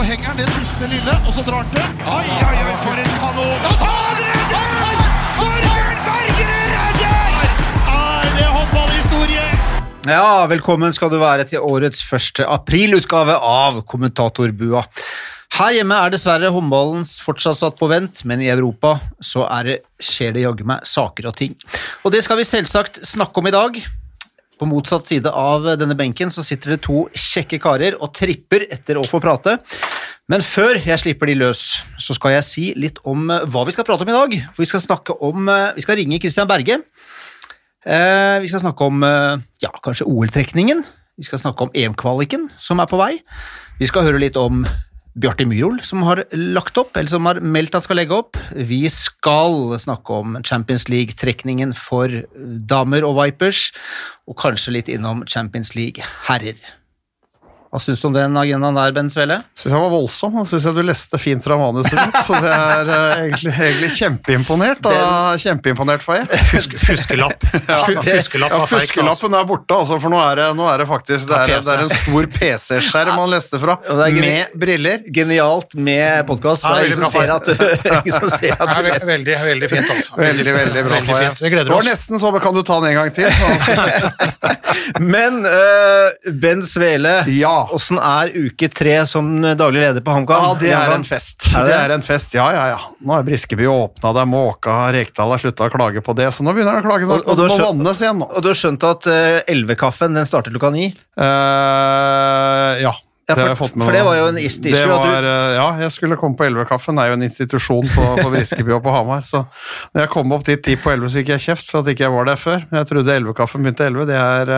så henger han det siste lille, og så drar han til. Oi, oi, oi, for en kanon! Han redder! Torbjørn Bergerud redder! Er det håndballhistorie? Ja, velkommen skal du være til årets første aprilutgave av Kommentatorbua. Her hjemme er dessverre håndballens fortsatt satt på vent, men i Europa så er det, skjer det jaggu meg saker og ting. Og det skal vi selvsagt snakke om i dag. På motsatt side av denne benken så sitter det to kjekke karer og tripper etter å få prate. Men før jeg slipper de løs, så skal jeg si litt om eh, hva vi skal prate om i dag. For vi skal snakke om eh, Vi skal ringe Christian Berge. Eh, vi skal snakke om ja, kanskje OL-trekningen. Vi skal snakke om EM-kvaliken som er på vei. Vi skal høre litt om Bjarte Myhrol, som har lagt opp, eller som har meldt at skal legge opp. Vi skal snakke om Champions League-trekningen for damer og Vipers, og kanskje litt innom Champions League herrer. Hva syns du om den agendaen der, Ben Svele? Syns jeg var voldsom, og syns jeg du leste fint fra manuset ditt. Så det er eh, egentlig, egentlig kjempeimponert. Da. Kjempeimponert, får jeg. Fusk, fuskelapp. Ja, Fuskelapp Ja, fuskelappen er borte, altså, for nå er det, nå er det faktisk det er, det er en stor PC-skjerm han leste fra, med briller. Genialt med podkast, for Ja, ingen som veldig ser at som ser at du leser. veldig, veldig fint, altså. Veldig, veldig bra. Veldig Faye. fint. Vi gleder Det var nesten så kan du ta den en gang til. Men eh, Ben Svele, Ja. Åssen er uke tre som daglig leder på HamKam? Ja, det er en fest. Er det Det det? er en fest, ja, ja, ja. Nå er Briskeby åpna, det er måka, Rekdal har slutta å klage på det, så nå begynner det å klage snart. Og- og Og, det vannes igjen nå. Og du har skjønt at uh, Elvekaffen den starter klokka ni? Uh, ja. Ja, det for- med for det var jo en issue Det var, eh, ja, jeg skulle komme på Elvekaffen. Det er jo en institusjon på, på Briskeby og på Hamar. Så når jeg kom opp dit ti på elleve, så fikk jeg kjeft for at ikke jeg var der før. Jeg trodde Elvekaffen begynte elleve. Det er,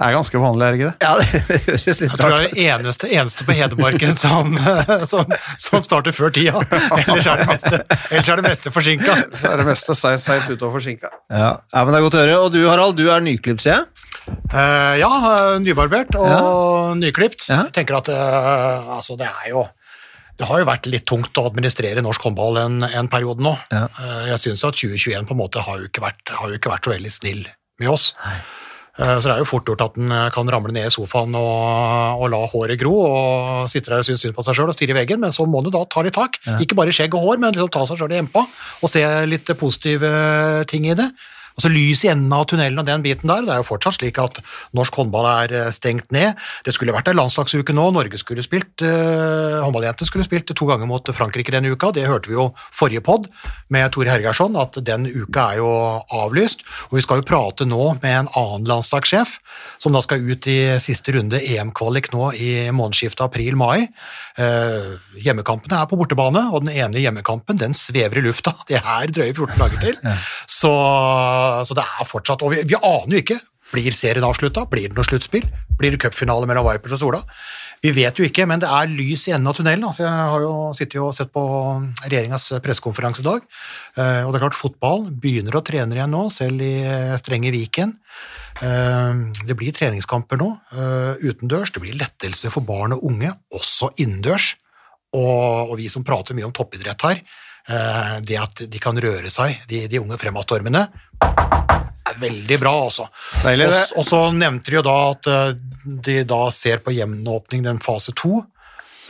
eh, er ganske vanlig, er det ikke det? Ja, det høres litt Jeg tror rart det er det eneste, eneste på Hedmarken som, som, som starter før tida. Ellers er det meste, ellers er det meste forsinka. Så er det meste seigt seigt utover forsinka. ja. ja, men det er godt å høre. Og du, Harald, du er nyklipt, sier jeg? Uh, ja, eh, nybarbert og nyklipt. Ja. Jeg tenker at uh, altså, det er jo det har jo vært litt tungt å administrere norsk håndball en, en periode nå. Ja. Eh, Jeg syns at 2021 på en måte har jo ikke vært, har jo ikke vært så veldig snill med oss. Eh, Så det er jo fort gjort at en kan ramle ned i sofaen og, og la håret gro og sitte der og synes synd på seg sjøl og stirre i veggen, men så må du da ta litt tak. Ikke bare skjegg og hår, men liksom ta seg sjøl i empa og se litt positive ting i det. Altså Lys i enden av tunnelen og den biten der. Det er jo fortsatt slik at norsk håndball er eh, stengt ned. Det skulle vært en landslagsuke nå. Norge skulle spilt, eh, håndballjentene skulle spilt to ganger mot Frankrike denne uka. Det hørte vi jo forrige pod med Tore Hergersson, at den uka er jo avlyst. Og vi skal jo prate nå med en annen landslagssjef, som da skal ut i siste runde EM-kvalik nå i månedsskiftet april-mai. Eh, hjemmekampene er på bortebane, og den ene hjemmekampen den svever i lufta. Det er drøye 14 dager til. Så, så det er fortsatt Og vi, vi aner jo ikke. Blir serien avslutta? Blir det noe sluttspill? Blir det cupfinale mellom Vipers og Sola? Vi vet jo ikke, men det er lys i enden av tunnelen. Altså, jeg har jo sittet og sett på regjeringas pressekonferanse i dag. Eh, Og det er klart, fotball begynner å trene igjen nå, selv i eh, strenge Viken. Eh, Det blir treningskamper nå utendørs. Det blir lettelse for barn og unge, også innendørs. Og, og vi som prater mye om toppidrett her, det at de kan røre seg, de, de unge fremadstormene, er veldig bra, altså. Og, så nevnte de jo da at eh, de da ser på gjenåpning den fase to,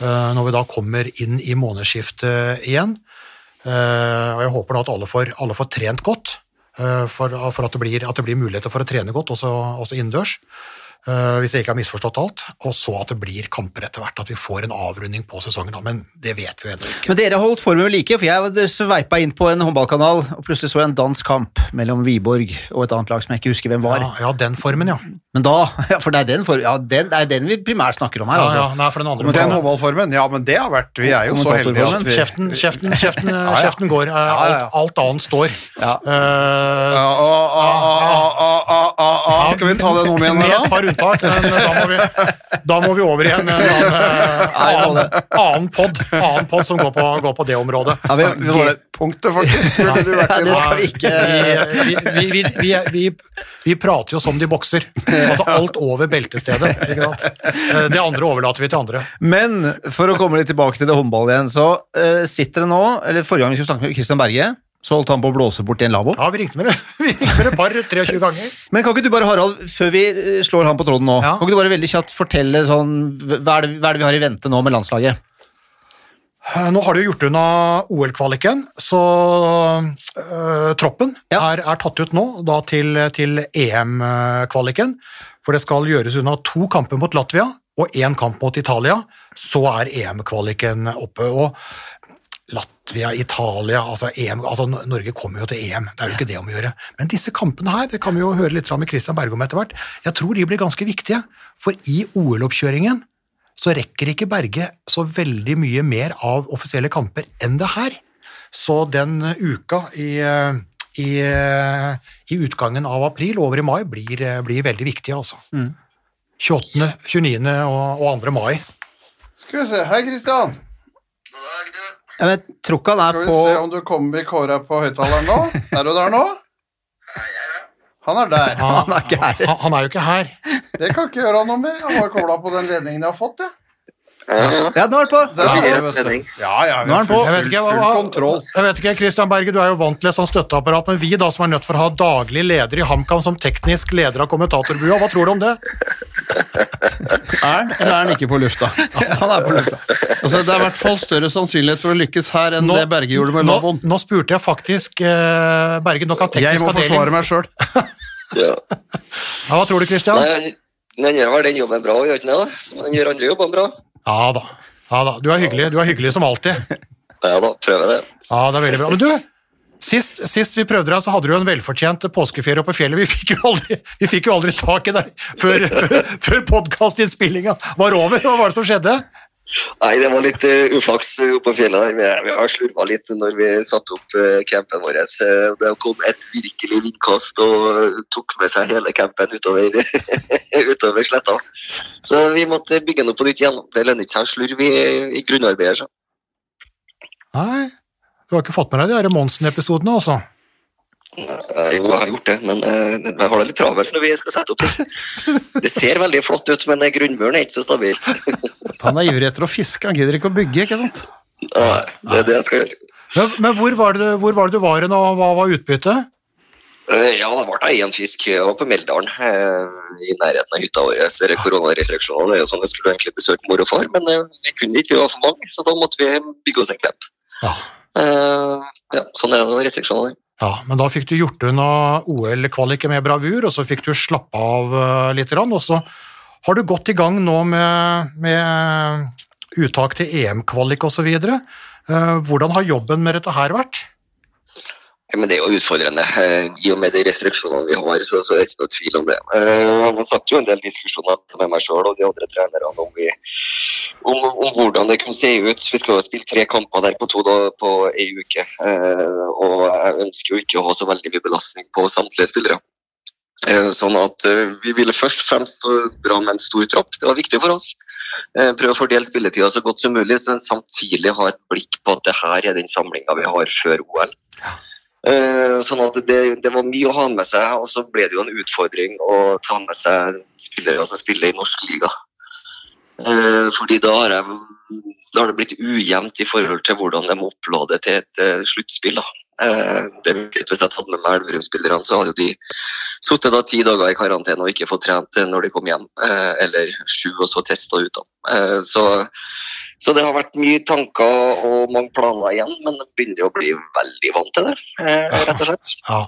eh, når vi da kommer inn i månedsskiftet igjen. Eh, Og jeg håper da at alle får, alle får trent godt, eh, for, for at, det blir, at det blir muligheter for å trene godt også, også innendørs. Eh, hvis jeg ikke har misforstått alt, og så at det blir kamper etter hvert, at vi får en avrunding på sesongen. Men det vet vi jo ennå ikke. Men dere holdt formen ved like, for jeg sveipa inn på en håndballkanal, og plutselig så jeg en dansk kamp mellom Wiborg og et annet lag som jeg ikke husker hvem var. Ja, ja, den formen, ja. Men da, ja, for det er den, for, ja, den, det er den vi primært snakker om her. ja, altså. ja nei, for den andre Men den håndballformen, ja, men det har vært Vi er jo så heldige at vi Kjeften, kjeften, kjeften, ja. kjeften går. eh, ja, ja. Alt, alt annet står. Ja. Eh, skal vi ta den om igjen? Med et par unntak, men da må vi, da må vi over igjen med en annen, eh, annen, annen pod som går på, går på, det området. Ja, vi, vi holder punktet, faktisk. Ja, det vi vi, vi, vi, prater jo som de bokser. Altså alt over beltestedet. ikke sant? Eh, det andre overlater vi til andre. Men for å komme litt tilbake til det håndballet igjen, så uh, sitter det nå, eller forrige gang vi skulle snakke med Christian Berge så holdt han på å blåse bort i en lavvo. Ja, vi ringte med det. Vi ringte med det et par 23 ganger. Men kan ikke du bare, Harald, før vi eh, slår han på tråden nå, Ja. kan ikke du bare veldig kjapt fortelle sånn, hva er, det, hva er det vi har i vente nå med landslaget? Eh, Nå har du gjort unna OL-kvaliken, så øh, troppen Ja. er, er tatt ut nå da til, til EM-kvaliken. For det skal gjøres unna to kamper mot Latvia og én kamp mot Italia. Så er EM-kvaliken oppe. og Latvia, Italia altså, EM, altså Norge kommer jo til EM, det er jo ikke det om å gjøre. Men disse kampene her, det kan vi jo høre litt fra med Christian Bergum etter hvert, jeg tror de blir ganske viktige. For i OL-oppkjøringen så rekker ikke Berge så veldig mye mer av offisielle kamper enn det her. Så den uh, uka i, uh, i, uh, i utgangen av april over i mai blir, blir veldig viktig, altså. 28., 29. og, og 2. mai. Skal vi se. Hei, Kristian. Jeg tror ikke han er Skal vi på se om du kommer i kåra på høyttaleren nå. Er du der nå? Han er der. Han er ikke her. Han, han er jo ikke her. Det kan ikke gjøre han noe med. Jeg har kobla på den ledningen jeg har fått, jeg. Ja, nå er han på! Der Ja. Ja, ja, vi Nå er har på. full, Jeg vet full, ikke, full kontroll. jeg vet ikke, Christian Berge, du er jo vant til et sånt støtteapparat, men vi da som er nødt for å ha daglig leder i HamKam som teknisk leder av kommentatorbua, hva tror du om det? Er han, eller er han ikke på lufta? Han er på lufta. Altså, det er i hvert fall større sannsynlighet for å lykkes her enn Nå- det Berge gjorde med Nå, nå spurte jeg faktisk eh, Berge, nå kan Jeg må forsvare meg sjøl. Ja. ja, Hva tror du, Christian? Nei, han gjør vel den jobben bra, gjør ikke det? Som den gjør andre jobbene bra. Ja da. Ja da. Du er hyggelig, du er hyggelig som alltid. Ja da, prøver det. Ja, det er veldig bra. Men du, sist, sist vi prøvde deg, så hadde du en velfortjent påskeferie oppe på fjellet. Vi fikk jo aldri, vi fikk jo aldri tak i deg før, før, før podkastinnspillinga var over. Hva var det som skjedde? Nei, det var litt uh, uflaks uh, oppe på fjellet. Vi, vi har slurva litt når vi satte opp uh, campen vår. Det kom et virkelig vindkast og uh, tok med seg hele campen utover, utover sletta. Så vi måtte bygge den opp på nytt igjen. Det lønner ikke seg å slurve i, i grunnarbeidet. Nei, du har ikke fått med deg de her Monsen-episodene, altså? Uh, jo, jeg har gjort det, men uh, jeg har det litt travelt når vi skal sette opp ting. Det ser veldig flott ut, men uh, grunnmuren er ikke så stabil. Han er ivrig etter å fiske, han gidder ikke å bygge, ikke sant? Nei, det er det jeg skal gjøre. Men, men hvor, var det, hvor var det du var hen, og hva var utbyttet? Eh, Ja, det ble én fisk på Meldalen, eh, i nærheten av hytta vår. Så er Koronarestriksjoner. Det er jo sånn, Jeg skulle egentlig besøke mor og far, men eh, vi kunne ikke, vi var for mange. Så da måtte vi bygge oss en klepp. Ja. Eh, ja, sånn er det med restriksjoner. Ja, men da fikk du gjort unna OL-kvaliket med bravur, og så fikk du slappe av eh, litt, og så har du gått i gang nå med, med uttak til EM-kvalik osv. Uh, hvordan har jobben med dette her vært? Ja, men det er jo utfordrende. Eh, I og med de restriksjonene vi har, så, så er det ikke noe tvil om det. Eh, Man satt jo en del diskusjoner med meg sjøl og de andre trenerne om, vi, om, om hvordan det kunne se ut. Vi skal jo spille tre kamper der på to da, på ei uke. Eh, Og jeg ønsker jo ikke å ha så veldig mye belastning på samtlige spillere. Sånn at Vi ville først og fremst dra med en stor tropp, det var viktig for oss. Prøve å fordele spilletida så godt som mulig, men samtidig ha et blikk på at det her er den samlinga vi har før OL. Eh, Sånn at det, det var mye å ha med seg, og så ble det jo en utfordring å ta med seg spillere som spiller i norsk liga. Eh, Fordi da har, jeg, da har det blitt ujevnt i forhold til hvordan de opplader til et eh, sluttspill. da. Eh, det er Hvis jeg hadde med meg Elverum-spillerne, så hadde jo de sittet ti dager i karantene og ikke fått trent når de kom hjem. eh, Eller sju og så testa ut. da. Eh, Så, så det har vært mye tanker og mange planer igjen, men jeg begynner å bli veldig vant til det, rett og slett. Ja.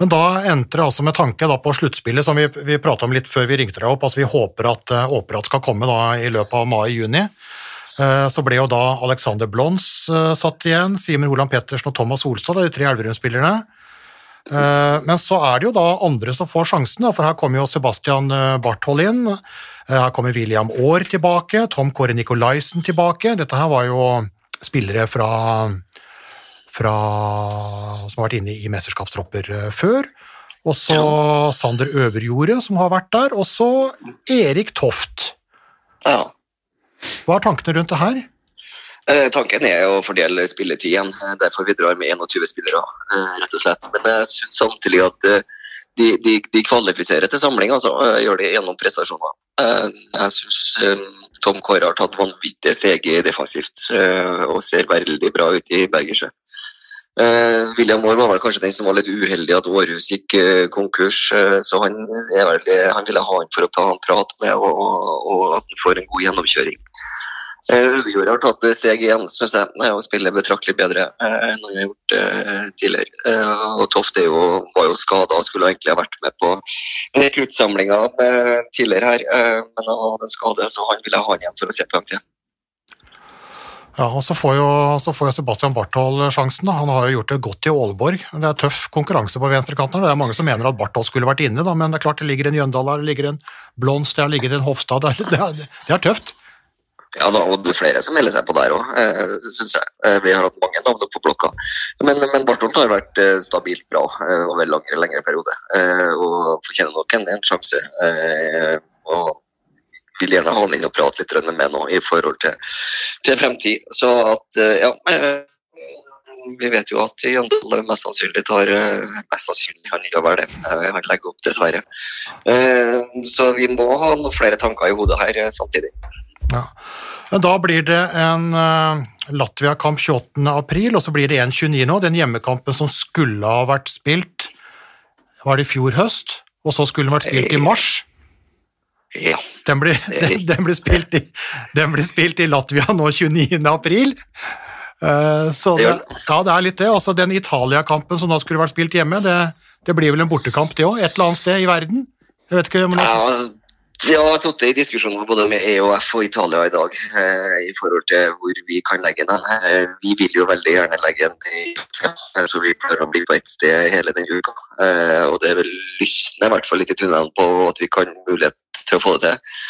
Men da endte det altså med tanke på sluttspillet, som vi, vi pratet om litt før vi ringte deg opp. altså Vi håper at, håper skal komme da i løpet av mai-juni. Eh, Så ble jo da Alexander Blons eh, satt igjen, Simen Holand Pettersen og Thomas Olstad, de tre Elverum-spillerne. Eh, Men så er det jo da andre som får sjansen, for her kommer jo Sebastian Barthold inn. Her kommer William Aar tilbake, Tom Kåre Nikolaisen tilbake. Dette her var jo spillere fra fra, som har vært inne i mesterskapstropper før. Og så Sander Øverjordet, som har vært der. Og så Erik Toft. Ja. Hva er tankene rundt det her? Eh, Tanken er å fordele spilletid igjen, eh, derfor vi drar med 21 spillere. eh, rett og slett. Men jeg syns samtidig at eh, de, de, de kvalifiserer til samling, altså. Gjør det gjennom prestasjoner. Eh, Jeg syns Tom Kåre har tatt vanvittige steg defensivt og ser veldig bra ut i Bergersjø. William Moore var vel kanskje den som var litt uheldig at Århus gikk konkurs, så han, vel, han ville ha han for å ta en prat med og, og at han får en god gjennomkjøring. Uh, har tatt det steg igjen, syns jeg, eh, og spiller betraktelig bedre eh, enn han har gjort eh, tidligere. Eh, og Toft jo, var jo skada og skulle egentlig ha vært med på rekruttsamlinga eh, tidligere her, eh, men han hadde en skade, så han ville ha han igjen for å se på MT. Ja, og så får, jo, så får jo Sebastian Barthold sjansen. Da. Han har jo gjort det godt i Aalborg. Det er tøff konkurranse på venstrekanten. Det er mange som mener at Barthold skulle vært inne, da, men det er klart det ligger en Jøndal der, det ligger en Blons, det ligger en Hofstad. Det er, det er tøft. Ja, da, og det er flere som melder seg på der òg, eh, syns jeg. Eh, vi har hatt mange navn på blokka. Men, men Bartholdt har vært eh, stabilt bra over en lengre, lengre periode, og fortjener nok en, en sjanse. Og vil gjerne ha han inn og prate litt med nå i forhold til, til fremtid. Så at, ja vi vet jo at Jøndal mest sannsynlig tar Mest sannsynlig han gjør vel det. Han legger opp, dessverre. Så vi må ha noen flere tanker i hodet her samtidig. Ja. Da blir det en uh, Latvia-kamp 28. april, og så blir det en 29. nå. Den hjemmekampen som skulle ha vært spilt var det i fjor høst, og så skulle den vært spilt i mars. Ja. Den blir, den, den blir, spilt, i, den blir spilt i Latvia nå 29. april. Eh, så Det det, ja, det er litt det. Også den Italia-kampen som da skulle vært spilt hjemme, det, det blir vel en bortekamp det òg, et eller annet sted i verden? Jeg vet ikke, men Ja, jeg har sittet i diskusjoner både med EOF og Italia i dag eh, i forhold til hvor vi kan legge den. Eh, vi vil jo veldig gjerne legge den i eh, så vi klarer å bli på ett sted hele den uka. Eh, og det lysner i hvert fall litt i tunnelen på at vi kan mulighet til å få det til.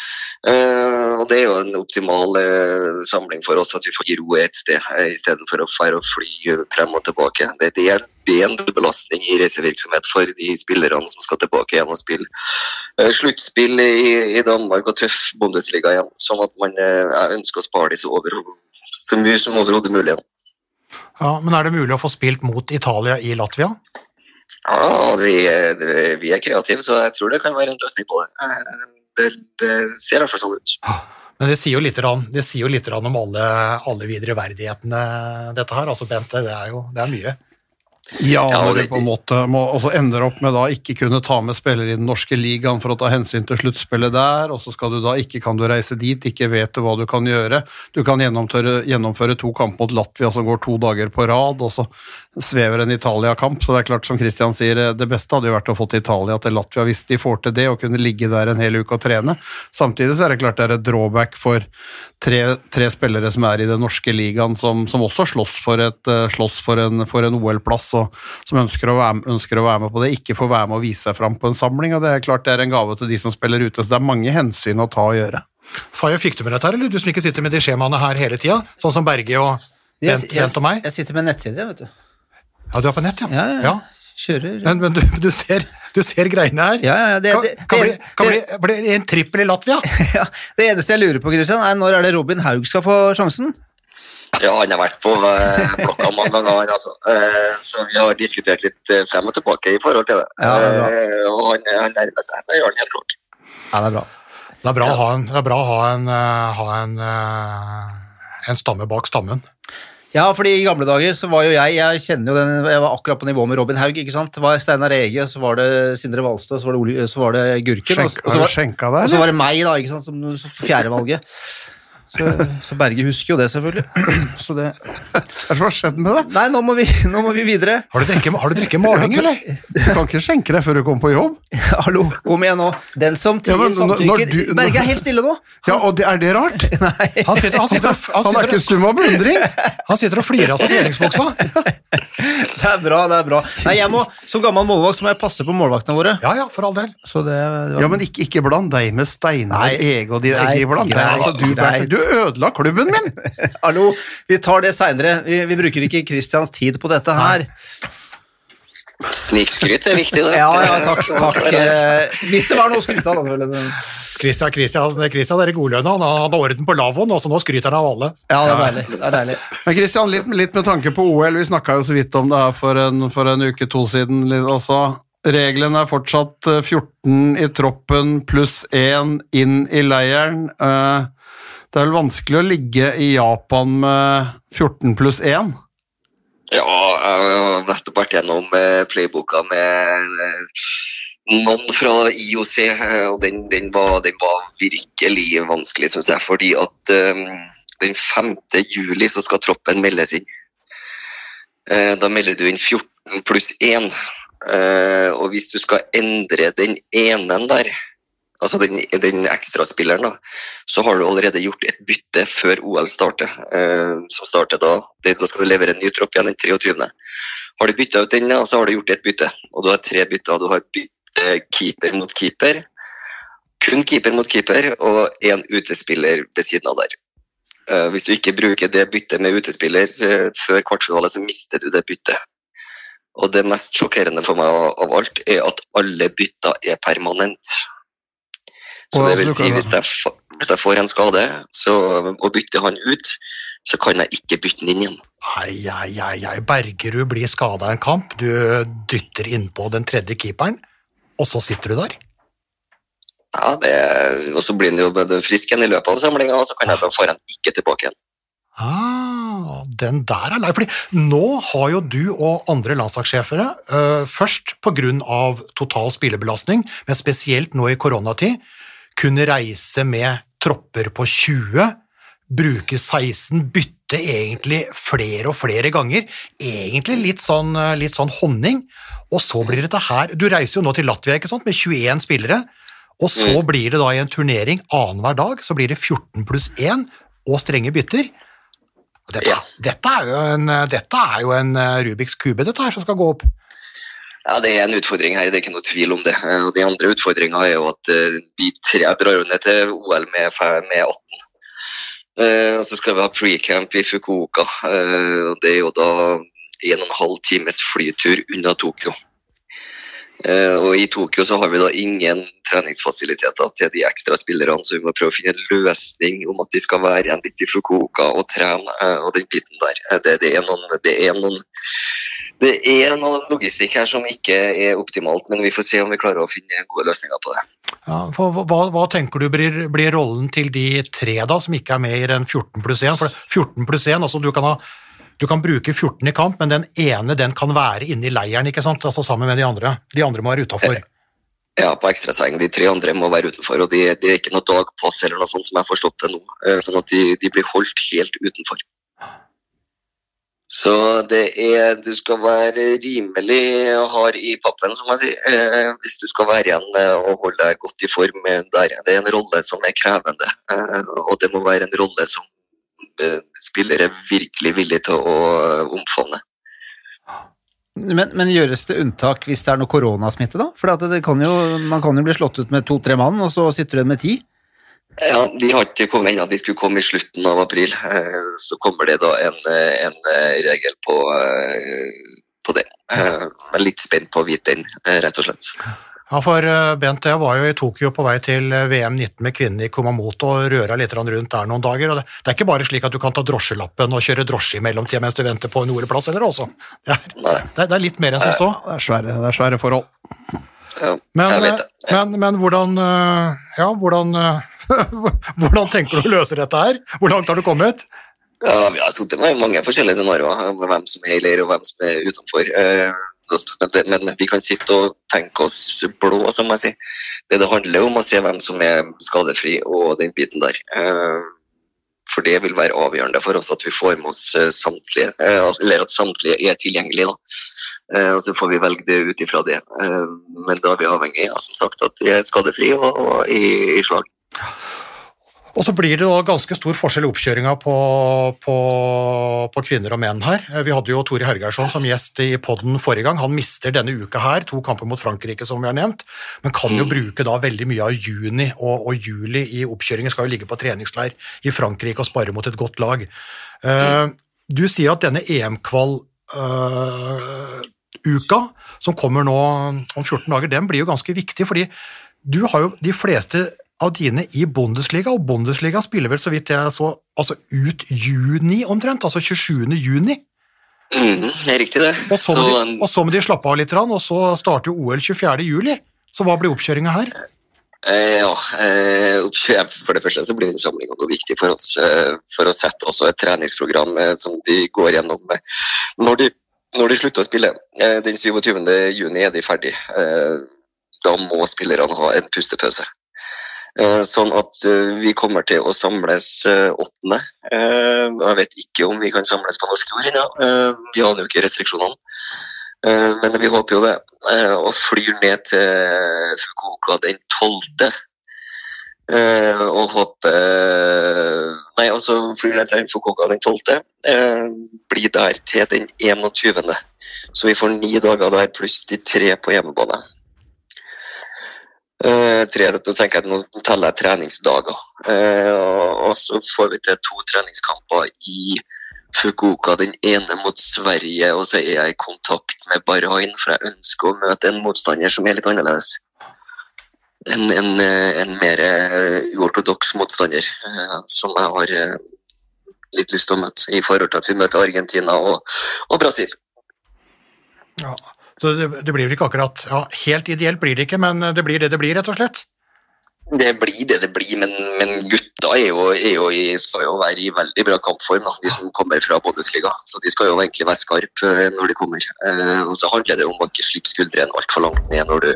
Eh, og Det er jo en optimal eh, samling for oss at vi får ro et sted, eh, istedenfor å fære og fly frem og tilbake. Det, det, er, det er en belastning i reisevirksomhet for de spillerne som skal tilbake igjen og spille sluttspill i, i Danmark og tøff Bundesliga igjen. Sånn at man ønsker å spare disse over, så mye som overhodet mulig. Ja, men er det mulig å få spilt mot Italia i Latvia? Ja, vi, vi er kreative, så jeg tror det kan være en løsning på det. Det, det ser i hvert fall sånn ut. Men det sier jo litt, det sier jo litt om alle, alle videre verdighetene, dette her. Altså, Bente, det er jo det er mye. Ja, når du på en måte må, også ender opp med da ikke kunne ta med spillere i den norske ligaen for å ta hensyn til sluttspillet der, og så skal du da ikke kan du reise dit, ikke vet du hva du kan gjøre. Du kan gjennomføre, gjennomføre to kamp mot Latvia som går to dager på rad, og så svever en Italia-kamp. Så det er klart, som Christian sier, det beste hadde jo vært å få til Italia til Latvia hvis de får til det, og kunne ligge der en hel uke og trene. Samtidig så er det klart det er et drawback for tre, tre spillere som er i den norske ligaen, som, som også slåss for, et, eh, slåss for en, en OL-plass, og som ønsker å, være, ønsker å være med på det, ikke får være med og vise seg fram på en samling. og Det er klart det er en gave til de som spiller ute, så det er mange hensyn å ta og gjøre. Faye, fikk du med dette her, eller du som ikke sitter med de skjemaene her hele tida? Sånn som Berge og Bent, Bent og meg? jeg sitter med nettsider, vet du. Ja, du er på nett, ja? Ja, ja, ja. Kjører Men, men du, du, ser, du ser greiene her. Ja, ja, det, det- kan, det- kan, bli, kan det- bli, bli en trippel i Latvia? ja, Det eneste jeg lurer på, Christian, er når er det Robin Haug skal få sjansen? Ja, han har vært på eh, blokka mange ganger, han altså. Eh, så vi har diskutert litt eh, frem og tilbake i forhold til det. Ja, det og han, han nærmer seg, det gjør han helt klart. Ja, det er bra. Det er bra å ha en, det er bra å ha en, ha en, en stamme bak stammen. Ja, fordi i gamle dager så var jo jeg Jeg kjenner jo den, jeg var akkurat på nivå med Robin Haug. ikke sant? Det var Steinar Ege, så var det Sindre Valstad, så var det, Ole, så var det Gurken. Skjenk, og så var- Og så var det meg, da, ikke sant, som som fjerdevalget. Så, så Berge husker jo det, selvfølgelig. Så det Hva har skjedd med det? Nei, nå må vi, nå må vi videre. Har du drukket, har maling, eller? Du kan ikke skjenke deg før du kommer på jobb. Hallo, kom igjen nå. Den som Ja, tier, men når- når samtykker. du- Berge er helt stille nå. Ja, og det, Er det rart? Nei. Han sitter, han sitter, han Han er ikke stum av beundring! han sitter og flirer av seg regjeringsbuksa. Det er bra, det er bra. Nei, jeg må, Som gammel målvakt så må jeg passe på målvaktene våre. Ja, ja, for all del. Så det, det var- Ja, men ikke, ikke bland deg med Steinar Ege og de Nei, ikke bland deg. Altså, du, du ødela klubben min! Hallo, vi tar det seinere. Vi, vi bruker ikke Christians tid på dette her. Snikskryt er viktig, det. Ja, ja, takk. takk. Eh, Hvis det var noe å skryte av, da. Christian, Christian, Christian er i godlønna, han hadde orden på lavvoen, så nå skryter han av alle. Ja, det er deilig. Det er deilig. Men Christian, litt, litt med tanke på OL, vi snakka jo så vidt om det her for en, for en uke to siden. også. Reglene er fortsatt eh, 14 i troppen pluss 1 inn i leiren. Eh, Det er vel vanskelig å ligge i Japan med 14 pluss 1? Ja, jeg har nettopp vært gjennom playboka med eh, noen fra IOC, eh, og den, den, var, den var virkelig vanskelig, syns jeg. Fordi at um, den 5. juli så skal troppen meldes inn. Eh, da melder du inn 14 pluss 1. Eh, og hvis du skal endre den ene der, altså den, den ekstraspilleren, da, så har du allerede gjort et bytte før OL starter. Eh, som starter da, da skal du levere en ny tropp igjen den 23. Har du bytta ut den, ja, så har du gjort et bytte. Og du har tre bytter. Du har bytte keeper mot keeper, kun keeper mot keeper, og én utespiller ved siden av der. Eh, hvis du ikke bruker det byttet med utespiller før kvartfinale, så mister du det byttet. Og det mest sjokkerende for meg av alt, er at alle bytter er permanent. Så det vil si, hvis jeg, hvis jeg får en skade så, og bytter han ut, så kan jeg ikke bytte den inn igjen. Ai, ai, ai, ai. Bergerud blir skada i en kamp, du dytter innpå den tredje keeperen, og så sitter du der. Ja, det, og så blir han jo frisk igjen i løpet av samlinga, og så kan jeg ta få han ikke tilbake igjen. Ah, den der er lei. Fordi nå har jo du og andre landslagssjefer uh, først pga. total spillebelastning, men spesielt nå i koronatid, kunne reise med tropper på 20, bruke 16, bytte egentlig flere og flere ganger. Egentlig litt sånn, øh, litt sånn honning. Og så blir dette her Du reiser jo nå til Latvia ikke sant, med 21 spillere. Og så blir det da i en turnering annenhver dag så blir det 14 pluss 1 og strenge bytter. Dette, dette, er jo en, dette er jo en eh, Rubiks kube dette her som skal gå opp. Ja, Det er en utfordring her, det er ikke noe tvil om det. Eh, Og De andre utfordringa er jo at eh, de tre drar jo ned til OL med, med 18. Eh, og Så skal vi ha pre-camp i Fukuoka. og Det er jo da en og en halv times flytur unna Tokyo. Og I Tokyo så har vi da ingen treningsfasiliteter til de ekstra spillerne, så vi må prøve å finne en løsning om at de skal være igjen litt i Fukuoka og trene. og den biten der. Det, det, er noen, det er noen det er noe logistikk her som ikke er optimalt, men vi får se om vi klarer å finne gode løsninger på det. Ja, for hva, hva tenker du blir, blir rollen til de tre da, som ikke er med i den 14 pluss 1? For 14 pluss 1, altså du kan, ha, du kan bruke 14 i kamp, men den ene den kan være inne i leiren, ikke sant? Altså sammen med de andre. De andre må være utafor. Ja, på ekstraseng. De tre andre må være utenfor, og det de er ikke noe dagpass eller noe sånt som jeg har forstått det nå. eh, Sånn at de, de blir holdt helt utenfor. Så det er Du skal være rimelig hard i pappen, som jeg sier, eh, hvis du skal være igjen eh, og holde deg godt i form eh, der. Det er en rolle som er krevende, og det må være en rolle som spillere er virkelig villige til å omfavne. Men, men gjøres det unntak hvis det er noe koronasmitte, da? For kan jo, man kan jo bli slått ut med to-tre mann, og så sitter du igjen med ti. Ja, De har ikke kommet ennå. De skulle komme i slutten av april. Eh, Så kommer det da en, eh, en eh, regel på, på det. Eh, Jeg er litt spent på å vite den, rett og slett. Ja, for Bent, jeg var jo i Tokyo på vei til VM 19 med kvinnene i Kumamoto og røra litt rundt der noen dager. og det, det er ikke bare slik at du kan ta drosjelappen og kjøre drosje i mellomtida mens du venter på en ordeplass, eller også? Det er, det er, det er litt mer enn som så. Det er svære, det er svære forhold. Ja, Men, jeg vet det. men, men hvordan Ja, hvordan Hvordan tenker du å løse dette her? Hvor langt har du kommet? Ja, Vi har sittet med mange forskjellige scenarioer om hvem som er i leir og hvem som er utenfor. Eh, Men, vi kan sitte og tenke oss blå, som jeg sier. Det det handler om å se hvem som er skadefri og den biten der. Eh, For det vil være avgjørende for oss at vi får med oss eh, samtlige, eh, eller at samtlige er tilgjengelige. da. Eh, Og så får vi velge det ut ifra det. Eh, Men da er vi avhengig av som sagt, at de er skadefrie og, i slag. Og så blir det da ganske stor forskjell i oppkjøringa på, på, på kvinner og menn her. Eh, Vi hadde jo Tore Hergeirsson som gjest i podden forrige gang. Han mister denne uka her to kamper mot Frankrike, som vi har nevnt, men kan jo bruke da veldig mye av juni og, og juli i oppkjøringen. Skal jo ligge på treningsleir i Frankrike og spare mot et godt lag. Eh, Du sier at denne EM-kval-uka, som kommer nå om 14 dager, den blir jo ganske viktig, fordi du har jo de fleste av dine i Bundesliga, og Bundesliga spiller vel så vidt jeg så altså ut juni omtrent, altså 27. juni. Mm, det er riktig, det. Og så, Så, må de, og så må de slappe av litt, og så starter OL 24. juli. Så hva blir oppkjøringa her? Eh, ja, eh, For det første så blir den samlinga viktig for oss. Eh, for å sette også et treningsprogram eh, som de går gjennom eh, når de når de slutter å spille. Eh, Den 27. juni er de ferdig. Eh, Da må spillerne ha en pustepause. Eh, Sånn at eh, vi kommer til å samles eh, åttende. Jeg vet ikke om vi kan samles på norsk jord ennå. Vi aner jo ikke restriksjonene. Men vi håper jo det. Og flyr ned til Fukuoka den 12. Eh, og håper Nei, altså flyr ned til Fukuoka den 12. Eh, blir der til den 21. Så vi får ni dager der pluss de tre på hjemmebane. Eh, nå tenker jeg at nå teller jeg treningsdager. Eh, og, og så får vi til to treningskamper i Fukuoka. Den ene mot Sverige, og så er jeg i kontakt med Bahrain, for jeg ønsker å møte en motstander som er litt annerledes. En, en, eh, en mer eh, uortodoks motstander, eh, som jeg har eh, litt lyst til å møte, i forhold til at vi møter Argentina og, og Brasil. Ja. Så det, det blir vel ikke akkurat ja, Helt ideelt blir det ikke, men det blir det det blir, rett og slett. Det blir det det blir, men, men gutta er jo, er jo i, skal jo være i veldig bra kampform, da, de som kommer fra Bundesliga. Så de skal jo egentlig være skarpe eh, når de kommer. Eh, og så handler det om å ikke slippe skuldrene altfor langt ned når du,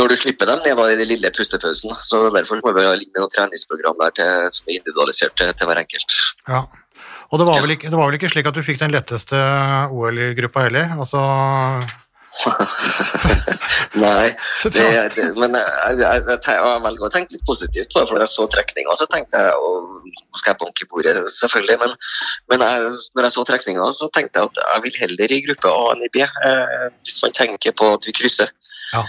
når du slipper dem ned da, i den lille pustepausen. Så derfor må vi ha litt med noe treningsprogram der til, som er individualisert til, til hver enkelt. Ja. Og det var, vel ikke, det var vel ikke slik at du fikk den letteste OL-gruppa heller? Altså Nei, det, det, men jeg, jeg, jeg, jeg velger å tenke litt positivt på det, for da jeg så trekninga, så tenkte jeg og Nå skal jeg banke i bordet, selvfølgelig, men, men jeg, når jeg så trekninga, så tenkte jeg at jeg vil heller i gruppe A enn i B, eh, hvis man tenker på at vi krysser. Ja.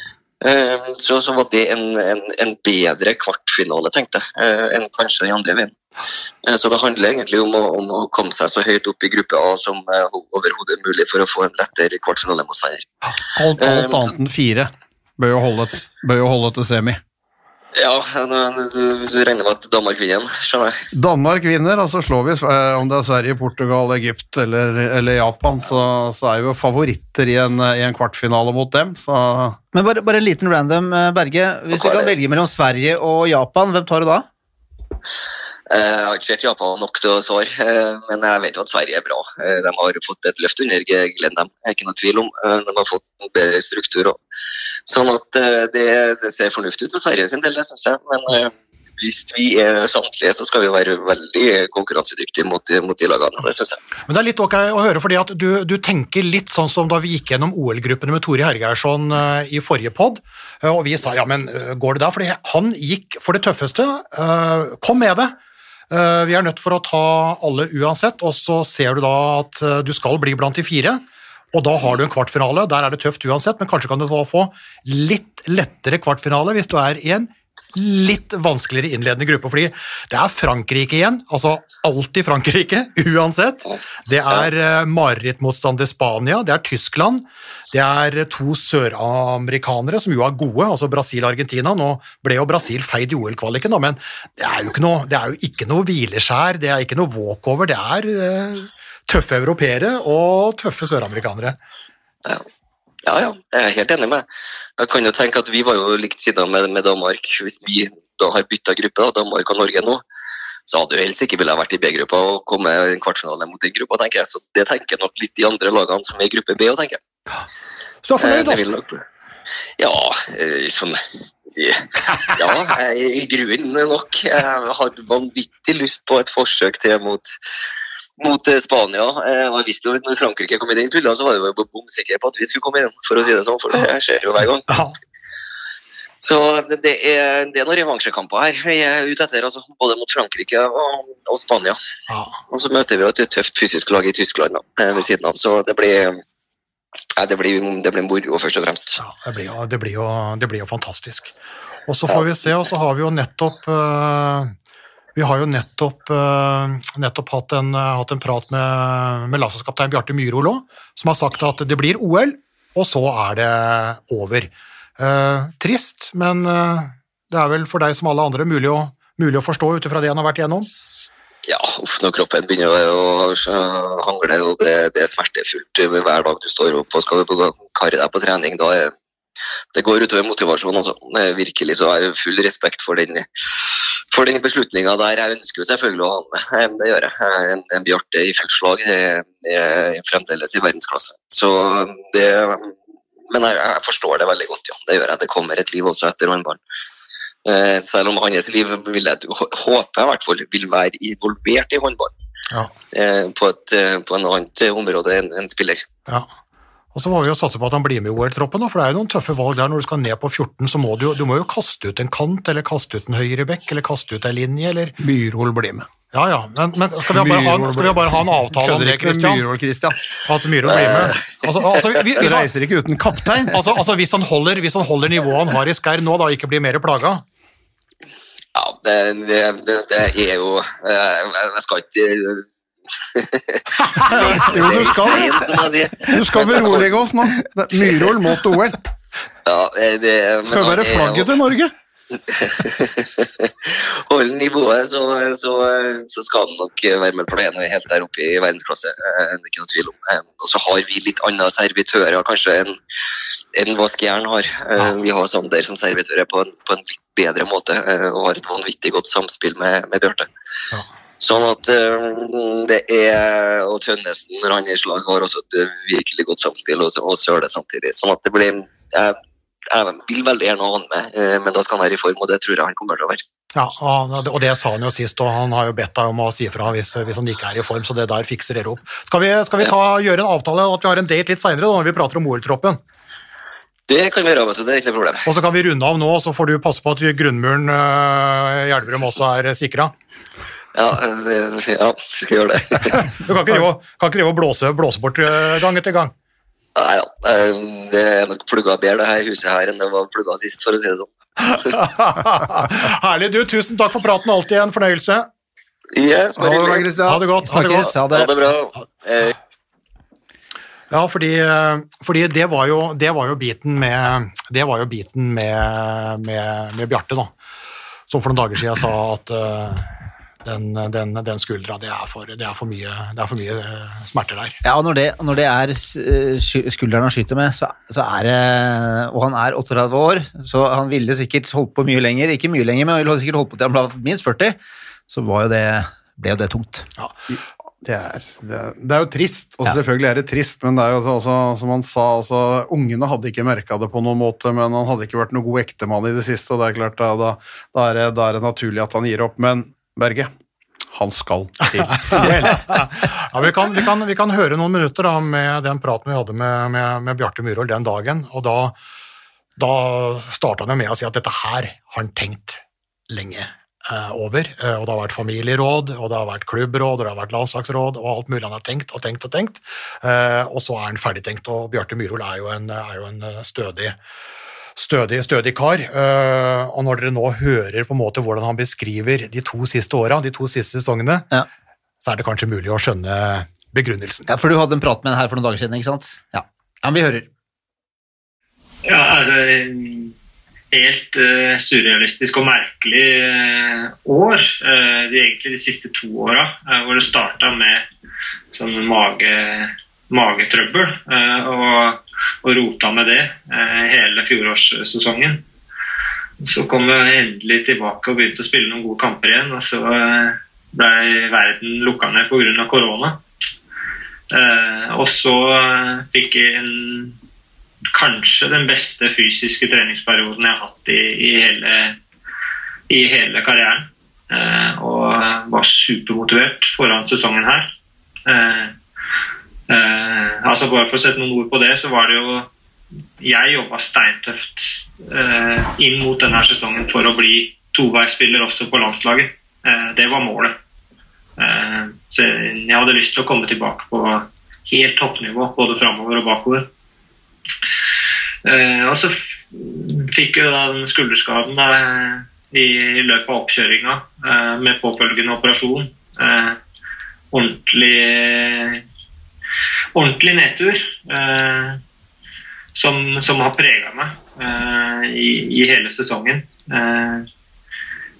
Eh, så, så var det en, en, en bedre kvartfinale, tenkte jeg, eh, enn kanskje den andre veien. Eh, Så det handler egentlig om å, om å komme seg så høyt opp i gruppe A som eh, overhodet mulig for å få en lettere kvartfinalemotstander. Alt, Eh, alt annet enn fire bør jo holde, bør jo holde til semi. Ja, du, du regner med at Danmark vinner igjen, skjønner jeg. Danmark vinner, og så slår vi om det er Sverige, Portugal, Egypt eller, eller Japan, så, så er vi jo favoritter i en, i en kvartfinale mot dem. Så Men bare, bare en liten random, Berge. Hvis du kan velge mellom Sverige og Japan, hvem tar du da? Jeg har ikke sett Japan nok til å svare, eh, men jeg vet jo at Sverige er bra. Eh, De har fått et løft under Glenn, dem. Det er ikke noe tvil om. Eh, De har fått en bedre struktur òg. Sånn at det, det ser fornuftig ut for Sverige sin del, det syns jeg. Men hvis vi er samtlige, så skal vi være veldig konkurransedyktige mot, mot de lagene. Det syns jeg. Men det er litt ok å høre, fordi at du, du tenker litt sånn som da vi gikk gjennom OL-gruppene med Tore Hergeirsson i forrige pod, og vi sa ja, men går det da? Fordi han gikk for det tøffeste. Kom med det! Eh, Vi er nødt for å ta alle uansett, og så ser du da at eh, du skal bli blant de fire. Og da har du en kvartfinale, der er det tøft uansett, men kanskje kan du få litt lettere kvartfinale hvis du er i en litt vanskeligere innledende gruppe, fordi det er Frankrike igjen, altså alltid Frankrike, uansett. Det er eh, marerittmotstander Spania, det er Tyskland, det er to søramerikanere som jo er gode, altså Brasil og Argentina. Nå ble jo Brasil feid i OL-kvaliken, men det er jo ikke noe, det er jo ikke noe hvileskjær, det er ikke noe walkover, det er eh, tøffe europeere og tøffe søramerikanere. Ja, ja, jeg er helt enig med. Jeg kan jo tenke at vi var jo likt siden med, med Danmark. Hvis vi da har bytta gruppe, da, Danmark og Norge nå, så hadde jo helst ikke ville vært i B-gruppa og kommet i en kvartfinale mot den gruppa, tenker jeg. Så det tenker nok litt de andre lagene som er i gruppe B òg, tenker jeg. Så du er Eh, fornøyd, det altså? nok Ja, eh, sånn Ja, i grunnen nok. Jeg har vanvittig lyst på et forsøk til mot mot eh, Spania. Eh, og jeg visste jo at når Frankrike kom i den pulla, så var jeg jo bomsikker på at vi skulle komme inn, for å si det sånn, for det skjer jo hver gang. Ja. Så det, er, det er noen revansjekamper her vi er ute etter, altså, både mot Frankrike og, og Spania. Ja. Og så møter vi jo et tøft fysisk lag i Tyskland da, eh, ved siden av, så det blir, ja, det blir, det blir moro først og fremst. Ja, det blir, jo, det, blir jo, det blir jo fantastisk. Og så får vi se, og så har vi jo nettopp eh, Vi har jo nettopp, eh, nettopp hatt, en, eh, hatt en prat med, med landslagskaptein Bjarte Myhrol òg, som har sagt at det blir OL, og så er det over. Eh, trist, men eh, det er vel for deg som alle andre mulig å, mulig å forstå ut ifra det han har vært igjennom. Ja, uff, når kroppen begynner å hangle, og det, det er smertefullt hver dag du står opp og skal karre deg på trening, da er det går utover motivasjonen. Altså. Virkelig så har jeg full respekt for den, for den beslutninga der. Jeg ønsker jo selvfølgelig å ha med, det gjør jeg. En, en Bjarte i feltslag er fremdeles i verdensklasse. Så det Men jeg, jeg forstår det veldig godt, ja. Det gjør jeg. Det kommer et liv også etter håndballen. Eh, selv om hans liv vil jeg håper jeg i hvert fall vil være involvert i håndball. Ja. Eh, på, et, eh, på en annet område enn en spiller. Ja. Og så må vi jo satse på at han blir med i OL-troppen, for det er jo noen tøffe valg der. Når du skal ned på 14, så må du du må jo kaste ut en kant, eller kaste ut en høyre bekk, eller kaste ut en linje, eller Myrhol blir med. Ja ja, men, men skal, vi bare ha, skal vi bare ha en avtale om det, Christian? Myhrol, Christian. At Myrhol blir med? Altså, altså, vi- hvis, han, Reiser ikke uten kaptein. altså, altså hvis, han holder, hvis han holder nivået han har i Skær nå, da ikke blir mer plaga? Ja, det, det, det, det er jo eh, Jeg skal ikke Jo, du skal. Du skal berolige oss nå. Myhrol til OL. Ja, eh, det, men Skal være flagget til Norge. holde nivået, så, så, så skal han nok være med på det ene helt der oppe i verdensklasse. eh, Det er ikke noe tvil om. Eh, Og så har vi litt andre servitører kanskje enn en hva Skjern har. Vi har Sander som servitører på en, på en litt bedre måte og har et vanvittig godt samspill med, med Bjarte. Ja. Sånn at eh, det er Og Tønnesen, når han i slag, har også et eh, virkelig godt samspill, og, og Søle samtidig. Sånn at det blir jeg, jeg vil veldig gjerne ha han med, eh, men da skal han være i form, og det tror jeg han kommer til å være. Ja, og det- sa han jo sist, og han har jo bedt deg om å si fra hvis, hvis han ikke er i form, så det der fikser dere opp. Skal vi, skal vi ta, gjøre en avtale at vi har en date litt seinere, når vi prater om OL-troppen? Det kan vi gjøre, vet du. Det er ikke noe problem. Og så kan vi runde av nå, så får du passe på at grunnmuren øh, i Elverum også er sikra. Ja, det, ja skal gjøre det. Du kan ikke drive, og- kan ikke drive og blåse, blåse bort øh, gang etter gang. Nei da. eh, Det er nok plugga bedre, det her huset her, enn det var plugga sist, for å si det sånn. Herlig. Du, tusen takk for praten. Alltid en fornøyelse. Yes, Ha det bra, Christian. Ha det godt. Ha det godt. Ha det. Ha det bra. Eh, Ja, fordi, øh, fordi det, var jo, det var jo biten med, det var jo biten med, med, med Bjarte, da. Som for noen dager siden sa at den, den, den skuldra, det er for, det er for mye, det er for mye øh, smerter der. Ja, og når det, når det er eh, skulderen han skyter med, så, så er det Og han er 38 år, så han ville sikkert holdt på mye lenger. Ikke mye lenger, men han ville sikkert holdt på til han ble minst 40. Så var jo det, ble jo det tungt. Ja. Det er, det, er, det er jo trist, og Ja. selvfølgelig er det trist, men det er jo altså, altså, som han sa, altså, ungene hadde ikke merka det på noen måte, men han hadde ikke vært noen god ektemann i det siste, og det er klart, da, da, da, er, det, da er det naturlig at han gir opp. Men Berge, han skal til Ja, vi, kan, vi, kan, vi kan høre noen minutter da, med den praten vi hadde med, med, med Bjarte Myhrvold den dagen. og Da, da starta han med å si at dette her har han tenkt lenge eh, over. Eh, og Det har vært familieråd, og det har vært klubbråd, og det har vært landslagsråd, og alt mulig han har tenkt og tenkt og tenkt. Eh, og så er han ferdigtenkt, og Bjarte Myhrvold er er jo en eh, stødig stødig, stødig kar. eh, og når dere nå hører på en måte hvordan han beskriver de to siste åra, de to siste sesongene, Ja. så er det kanskje mulig å skjønne begrunnelsen. Ja, For du hadde en prat med han her for noen dager siden, ikke sant? Ja, ja vi hører. Ja, altså Helt uh, surrealistisk og merkelig uh, år. Uh, de, egentlig de siste to åra, hvor det starta med sånn mage, magetrøbbel. eh, og, og rota med det eh, hele fjorårssesongen. Så kom vi endelig tilbake og begynte å spille noen gode kamper igjen. Og så eh, ble verden lukka ned pga. korona. Og så fikk jeg en kanskje den beste fysiske treningsperioden jeg har hatt i, i, hele, i hele karrieren. Og var supermotivert foran sesongen her. Eh, altså Bare for å sette noen ord på det, så var det jo Jeg jobba steintøft eh, inn mot denne sesongen for å bli toveisspiller også på landslaget. Eh, det var målet. Eh, så jeg hadde lyst til å komme tilbake på helt toppnivå, både framover og bakover. Eh, og så fikk jo da den skulderskaden da, i, i løpet av oppkjøringa eh, med påfølgende operasjon. Ordentlig ordentlig nedtur eh, som, som har prega meg eh, i, i hele sesongen. Eh,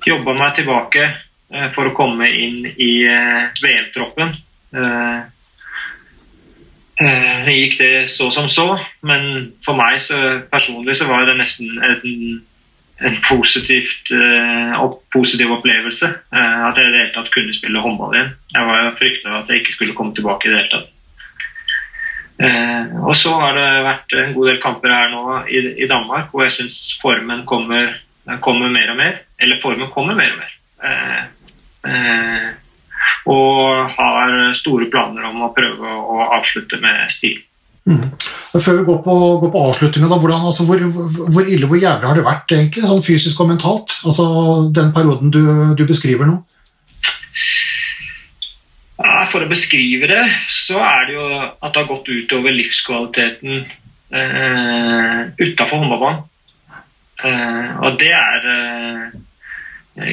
Jobba meg tilbake eh, for å komme inn i eh, VM-troppen. Eh, Eh, gikk det så som så, men for meg så, personlig så var det nesten en, en positivt, opp, positiv opplevelse. at jeg i det hele tatt kunne spille håndball igjen. Jeg var frykta at jeg ikke skulle komme tilbake i det hele tatt. Eh, og så har det vært en god del kamper her nå i, i Danmark hvor jeg syns formen kommer, kommer, mer og mer. Eller formen kommer mer og mer. Eh, eh, og har store planer om å prøve å avslutte med stil. Mm. Før vi går på, går på avslutninga, altså, hvor, hvor, ille hvor jævlig har det vært egentlig, sånn fysisk og mentalt? Altså Den perioden du, du beskriver nå? For å beskrive det, så er det jo at det har gått utover livskvaliteten eh, utafor håndballbanen. Eh, og det er eh,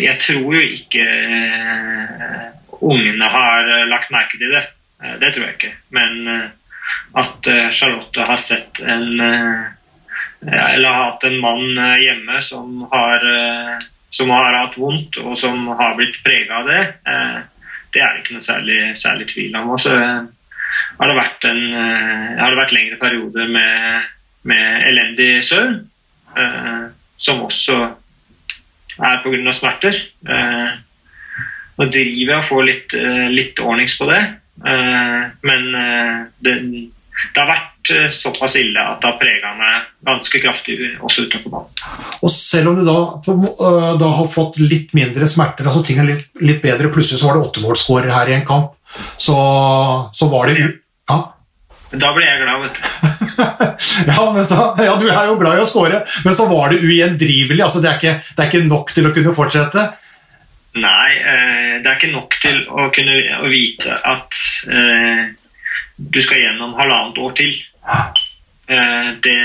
Jeg tror jo ikke eh, ungene har lagt merke til det. Eh, det tror jeg ikke. Men eh, at Charlotte har sett en Eller har hatt en mann hjemme som har, som har hatt vondt, og som har blitt prega av det det er det ikke noe særlig, særlig tvil om. Og så har det vært, en, eh, har det vært lengre perioder med, med elendig søvn, eh, som også er pga. smerter. Eh, nå driver jeg og får litt, eh, litt ordnings på det, eh, men eh, det, det har vært eh, såpass ille at det har prega meg ganske kraftig også utenfor banen. Og selv om du da, øh, da, har fått litt mindre smerter, altså ting er litt, litt bedre, plutselig så var det åttemålsskårer her i en kamp, så, så var det ja. Da ble jeg glad, vet du. ja, så, ja, du er jo glad i å skåre, men så var det ugjendrivelig. Altså, det, er ikke, det er ikke nok til å kunne fortsette? Nei, eh, det er ikke nok til å kunne vite at eh, du skal gjennom halvannet år til. Eh, det,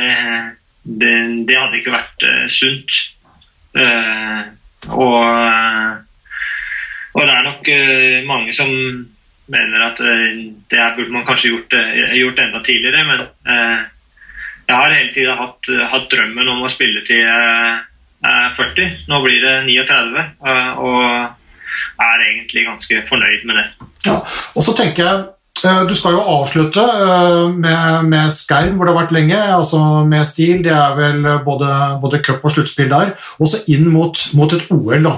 det, det, hadde ikke vært eh, sunt. Eh, og, og, det er nok mange som mener at det her burde man kanskje gjort, gjort enda tidligere, men jeg har hele tida hatt, hatt, drømmen om å spille til jeg er 40. Nå blir det 39, og er egentlig ganske fornøyd med det. Ja, og så tenker jeg du skal jo avslutte eh, med, med Skerm, hvor det har vært lenge, altså med stil. Det er vel både, både cup og sluttspill der. Også inn mot, mot et OL, da,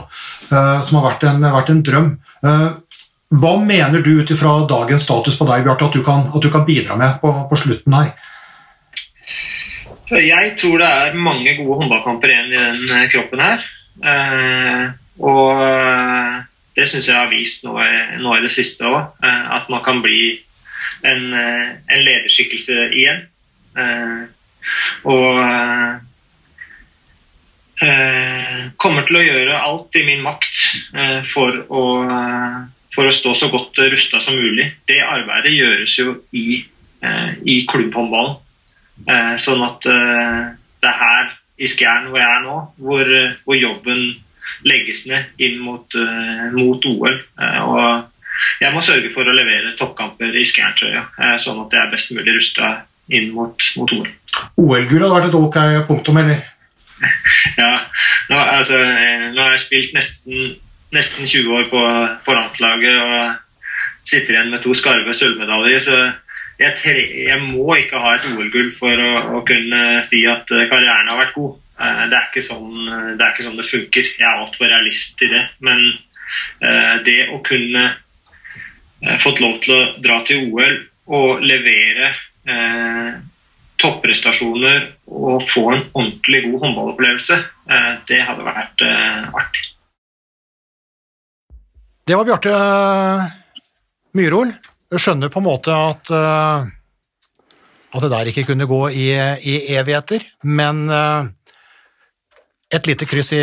eh, som har vært en, vært en drøm. Hva mener du ut ifra dagens status på deg, Bjarte, at, at, du kan bidra med på, på slutten her? Jeg tror det er mange gode håndballkamper igjen i den kroppen her. Og det syns jeg har vist nå, noe i det siste òg. Eh, at man kan bli en, eh, en lederskikkelse igjen. Eh, og kommer til å gjøre alt i min makt for å, for å stå så godt rusta som mulig. Det arbeidet gjøres jo i, i klubbhåndballen. Sånn at det er her i Skjern hvor jeg er nå, hvor, hvor jobben legges ned inn mot, uh, mot OL. Uh, og jeg må sørge for å levere toppkamper i Skjærtrøya, uh, sånn at jeg er best mulig rusta inn mot, mot OL. OL-gull hadde vært et ok punktum, eller? ja, nå, altså, nå, har jeg spilt nesten, nesten 20 år på, på landslaget og sitter igjen med to skarve sølvmedaljer. så jeg, jeg, må ikke ha et OL-gull for å, å, kunne si at karrieren har vært god. Eh, det er, ikke sånn, det er ikke sånn det funker. Jeg er altfor realist i det. Men eh, det å kunne eh, fått lov til å dra til OL og levere eh, topprestasjoner og få en ordentlig god håndballopplevelse, eh, det hadde vært eh, artig. Det var Bjarte Myrhol. Skjønner på en måte at, at det der ikke kunne gå i, i evigheter, men et lite kryss i,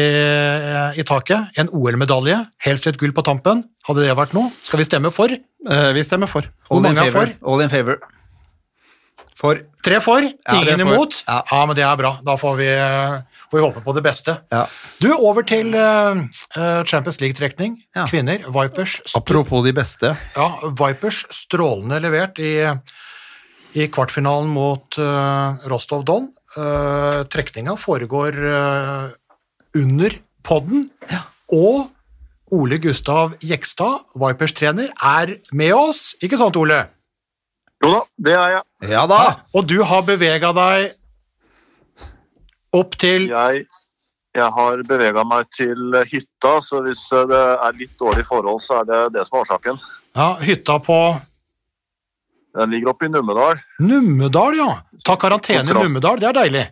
i taket, en OL-medalje, helst et gull på tampen. Hadde det vært noe? Skal vi stemme for? Eh, vi stemmer for. Hvor mange er for? All in favor. For. Tre for, ingen for. imot? Ja. ja. men det er bra. Da får vi, får vi håpe på det beste. Ja. Du, over til uh, Champions League-trekning. Kvinner. Vipers. Apropos de beste. Ja, Vipers strålende levert i, i kvartfinalen mot uh, Rostov Don. Uh, trekninga foregår uh, under podden. Ja. Og Ole Gustav Jekstad, Vipers trener, er med oss. Ikke sant, Ole? Jo da, det er jeg. Ja da. Og du har bevega deg opp til Jeg, jeg har bevega meg til hytta, så hvis det er litt dårlig forhold, så er det det som er årsaken. Ja, Hytta på Den ligger oppe i Numedal. Numedal, ja. Ta karantene i Numedal, det er deilig.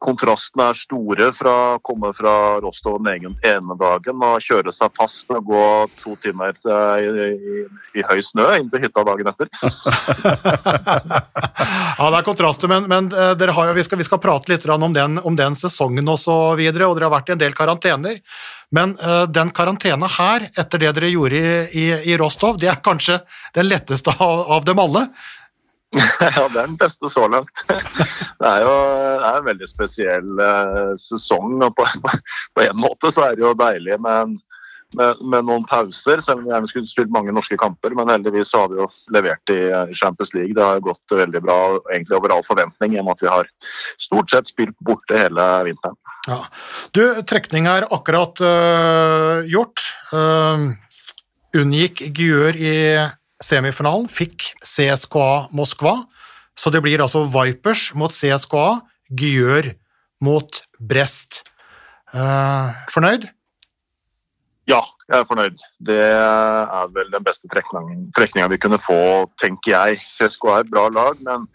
Kontrastene er store fra å komme fra Rostov den ene dagen og kjøre seg fast og gå to timer til, i, i, i høy snø inn til hytta dagen etter. Ja, det er kontraster, men, men eh, har vi, skal, vi skal prate litt om den, om den sesongen og så videre, og dere har vært i en del karantener. Men uh, den karantena her, etter det dere gjorde i, i, i Rostov, det er kanskje den letteste av, av dem alle. ja, det er den beste så langt. Det er jo det er en veldig spesiell eh, sesong, og på, på, en måte så er det jo deilig med, med, med noen pauser, selv om vi gjerne skulle spilt mange norske kamper. Men heldigvis har vi jo levert i eh, Champions League. Det har gått veldig bra, egentlig over all forventning, i og med at vi har stort sett spilt borte hele vinteren. Ja. Du, trekning er akkurat øh, gjort. Uh, unngikk Gjør i semifinalen, fikk CSKA Moskva. Så det blir altså Vipers mot CSKA, Gjør mot Brest. Eh, fornøyd? Ja, jeg er fornøyd. Det er vel den beste trekninga vi kunne få, tenker jeg. CSKA er et bra lag, men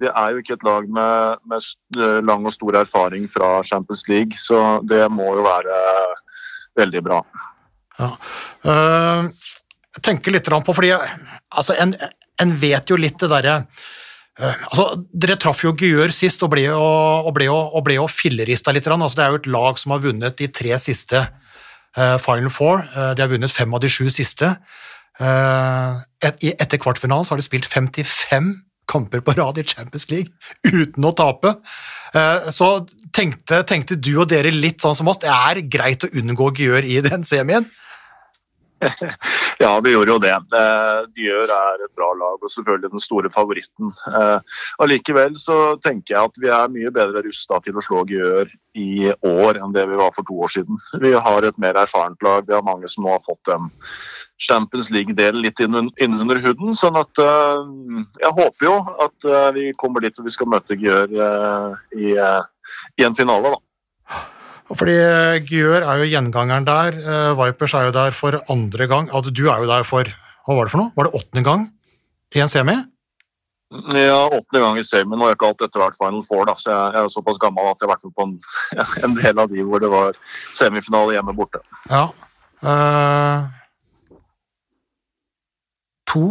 det er jo ikke et lag med, med lang og stor erfaring fra Champions League, så det må jo være veldig bra. Ja. Eh, jeg tenker litt på, fordi altså, en, en vet jo litt det derre eh, altså, Dere traff jo Gjør sist og ble jo, og ble jo, og ble jo fillerista litt. Altså, det er jo et lag som har vunnet de tre siste uh, Final Four. Uh, de har vunnet fem av de sju siste. Uh, et, etter kvartfinalen så har de spilt 55 kamper på rad i Champions League uten å tape. Så tenkte, tenkte du og dere litt sånn som oss, det er greit å unngå Gjør i den semien? Ja, vi gjorde jo det. Eh, Gjør er et bra lag og selvfølgelig den store favoritten. Eh, Allikevel så tenker jeg at vi er mye bedre rusta til å slå Gjør i år enn det vi var for to år siden. Vi har et mer erfarent lag, vi har mange som nå har fått en Champions League-del litt innunder, huden. sånn at eh, jeg håper jo at vi kommer dit og vi skal møte Gjør i, i en finale, da. Fordi Gjør er jo gjengangeren der, eh, Vipers er jo der for andre gang. Altså, du er jo der for hva var det for noe? Var det åttende gang i en semi? Ja, åttende gang i semien, og jeg har ikke alt etter hvert Final Four, da, så jeg, jeg er såpass gammel at jeg har vært med på en, en del av de hvor det var semifinale hjemme borte. Ja. Eh, to,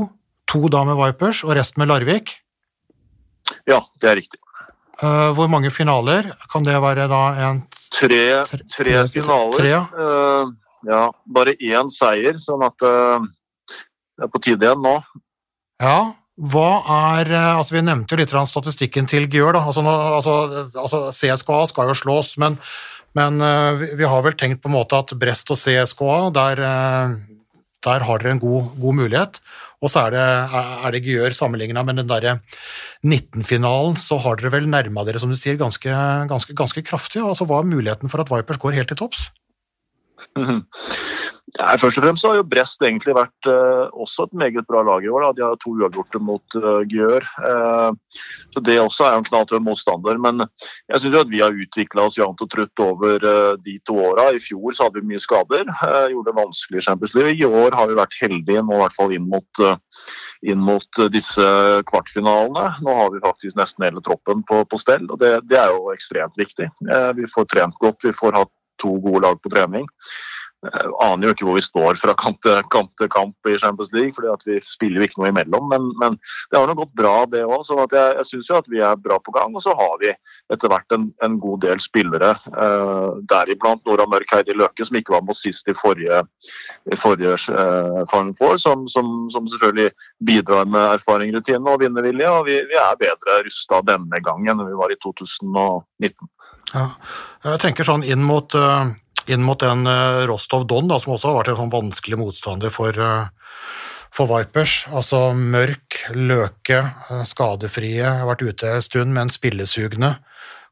to da med Vipers, og resten med Larvik. Ja, det er riktig. Eh, hvor mange finaler? Kan det være da en Tre, Tre- finaler. tre, ja. Ja, bare én seier, sånn at uh, det er på tide igjen nå. Ja, hva er eh, altså Vi nevnte jo litt statistikken til Gjør. da, altså, altså, altså CSKA skal jo slås, men, men vi, har vel tenkt på en måte at Brest og CSKA, der, der har dere en god, god mulighet. Og så er det, er det Gjør sammenligna med den derre 19-finalen, så har dere vel nærma dere, som du sier, ganske, ganske, ganske kraftig. altså Hva er muligheten for at Vipers går helt til topps? Ja, først og fremst har jo Brest egentlig vært eh, også et meget bra lag i år. Da. De har to uavgjorte mot uh, Gjør. Eh, så Det også er en knalltøff motstander. Men jeg syns vi har utvikla oss jevnt og trutt over eh, de to åra. I fjor så hadde vi mye skader. eh, gjorde det vanskelig i Champions League. I år har vi vært heldige nå i hvert fall inn mot, eh, inn mot disse kvartfinalene. Nå har vi faktisk nesten hele troppen på, på stell, og det, det er jo ekstremt viktig. Vi får trent godt, vi får hatt to gode lag på trening. Jeg aner jo ikke hvor vi står fra kamp til kamp, til kamp i Champions League, fordi at vi spiller jo ikke noe imellom. Men, men det har nå gått bra, det òg. Så jeg, jeg syns jo at vi er bra på gang. Og så har vi etter hvert en, en god del spillere, eh, deriblant Nora Mørk Heidi Løke, som ikke var med sist i forrige, i forrige eh, Final Four, som, som, som selvfølgelig bidrar med erfaring, rutine og vinnervilje. Og vi, vi er bedre rusta denne gangen enn vi var i 2019. Ja. Jeg tenker sånn inn mot, eh, inn mot den eh, Rostov Don, da, som også har vært en sånn vanskelig motstander for, eh, for Vipers. Altså Mørk, Løke, eh, skadefrie, har vært ute en stund, men spillesugne.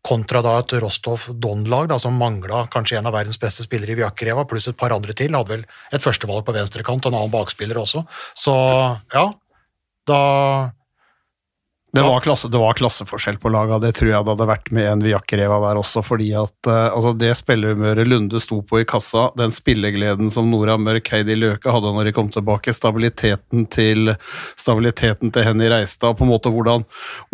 Kontra da et Rostov Don-lag som mangla kanskje en av verdens beste spillere i Vjakreva, pluss et par andre til. Hadde vel et førstevalg på venstrekant og en annen bakspiller også. Så ja, da Det var, klasse, det var klasseforskjell på laga, det tror jeg det hadde vært med en Viakreva der også, fordi at uh, altså det spillehumøret Lunde sto på i kassa, den spillegleden som Nora Mørk, Heidi Løke hadde når de kom tilbake, stabiliteten til, stabiliteten til Henny Reistad, på en måte hvordan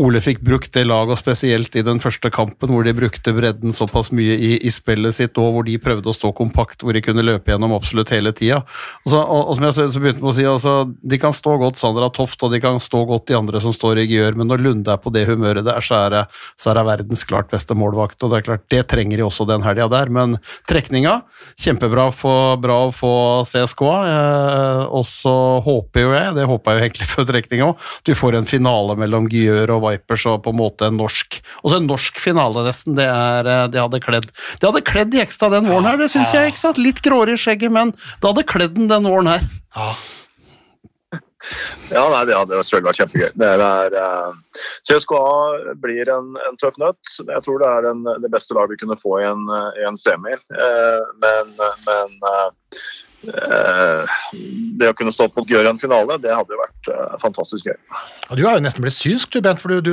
Ole fikk brukt det laget, og spesielt i den første kampen, hvor de brukte bredden såpass mye i, i spillet sitt, og hvor de prøvde å stå kompakt, hvor de kunne løpe gjennom absolutt hele tida. Og, så, og, og som jeg så, så begynte med å si, altså, de kan stå godt Sandra Toft, og de kan stå godt de andre som står i Gjør, men når Lunde er på det humøret der, så er det, så er det verdens klart beste målvakt. og Det er klart, det trenger de også den helga der, men trekninga Kjempebra for, bra å få CSKA. Eh, og så håper jo jeg, det håper jeg jo egentlig før trekninga òg, at vi får en finale mellom Gjør og Vipers og på en måte en norsk Også en norsk finale, nesten. Det, er, eh, det hadde kledd Det hadde kledd Jekstad den våren her, det syns jeg. ikke sant? Litt gråere i skjegget, men det hadde kledd den den våren her. Ja. Ja, nei, det hadde selvfølgelig vært kjempegøy. Det er, uh, CSKA blir en, en, tøff nøtt. Jeg tror det er den, det beste laget vi kunne få i en, i en semi. Uh, men, men uh, det å kunne stå på Gjør en finale, det hadde jo vært fantastisk gøy. Ja, du er jo nesten blitt synsk, du, Bent, for du,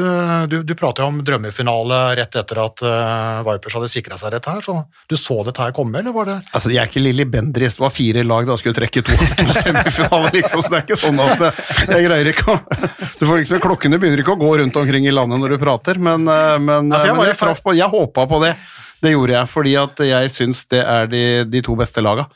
du, du prater jo om drømmefinale rett etter at uh, Vipers hadde sikra seg rett her. så Du så dette her komme, eller var det Altså, Jeg er ikke Lilly Bendriss, det var fire lag da skulle trekke to, to semifinaler, liksom. så Det er ikke sånn at jeg greier ikke å Du får liksom, Klokkene begynner ikke å gå rundt omkring i landet når du prater, men, men, ja, jeg, men jeg, traff på, jeg håpa på det. Det gjorde jeg, fordi at jeg syns det er de, de to beste laga.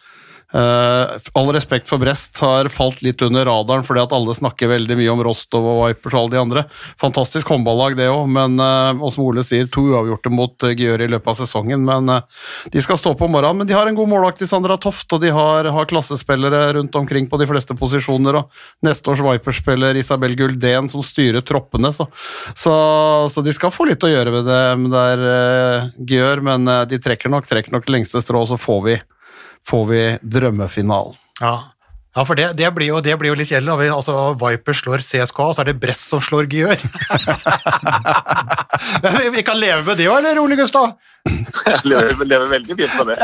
Uh, all respekt for Brest har falt litt under radaren fordi at alle snakker veldig mye om Rostov og Vipers og alle de andre. Fantastisk håndballag, det òg, men uh, og som Ole sier, to uavgjorte mot uh, Gjør i løpet av sesongen. Men uh, de skal stå på morgenen. Men de har en god målvakt i Sandra Toft, og de har, har, klassespillere rundt omkring på de fleste posisjoner. Og neste års Vipers-spiller Isabel Guldén som styrer troppene, så, så, så, de skal få litt å gjøre med det, med det der, Gjør, men de trekker nok, trekker nok lengste strå, og så får vi får vi drømmefinalen. Ja. ja, for det, det, blir jo, det, blir jo, litt gjeldende. Altså, Viper slår CSKA, og så er det Bress som slår Gjør. vi kan leve med det òg, eller Ole Gustav? Jeg lever, veldig fint med det.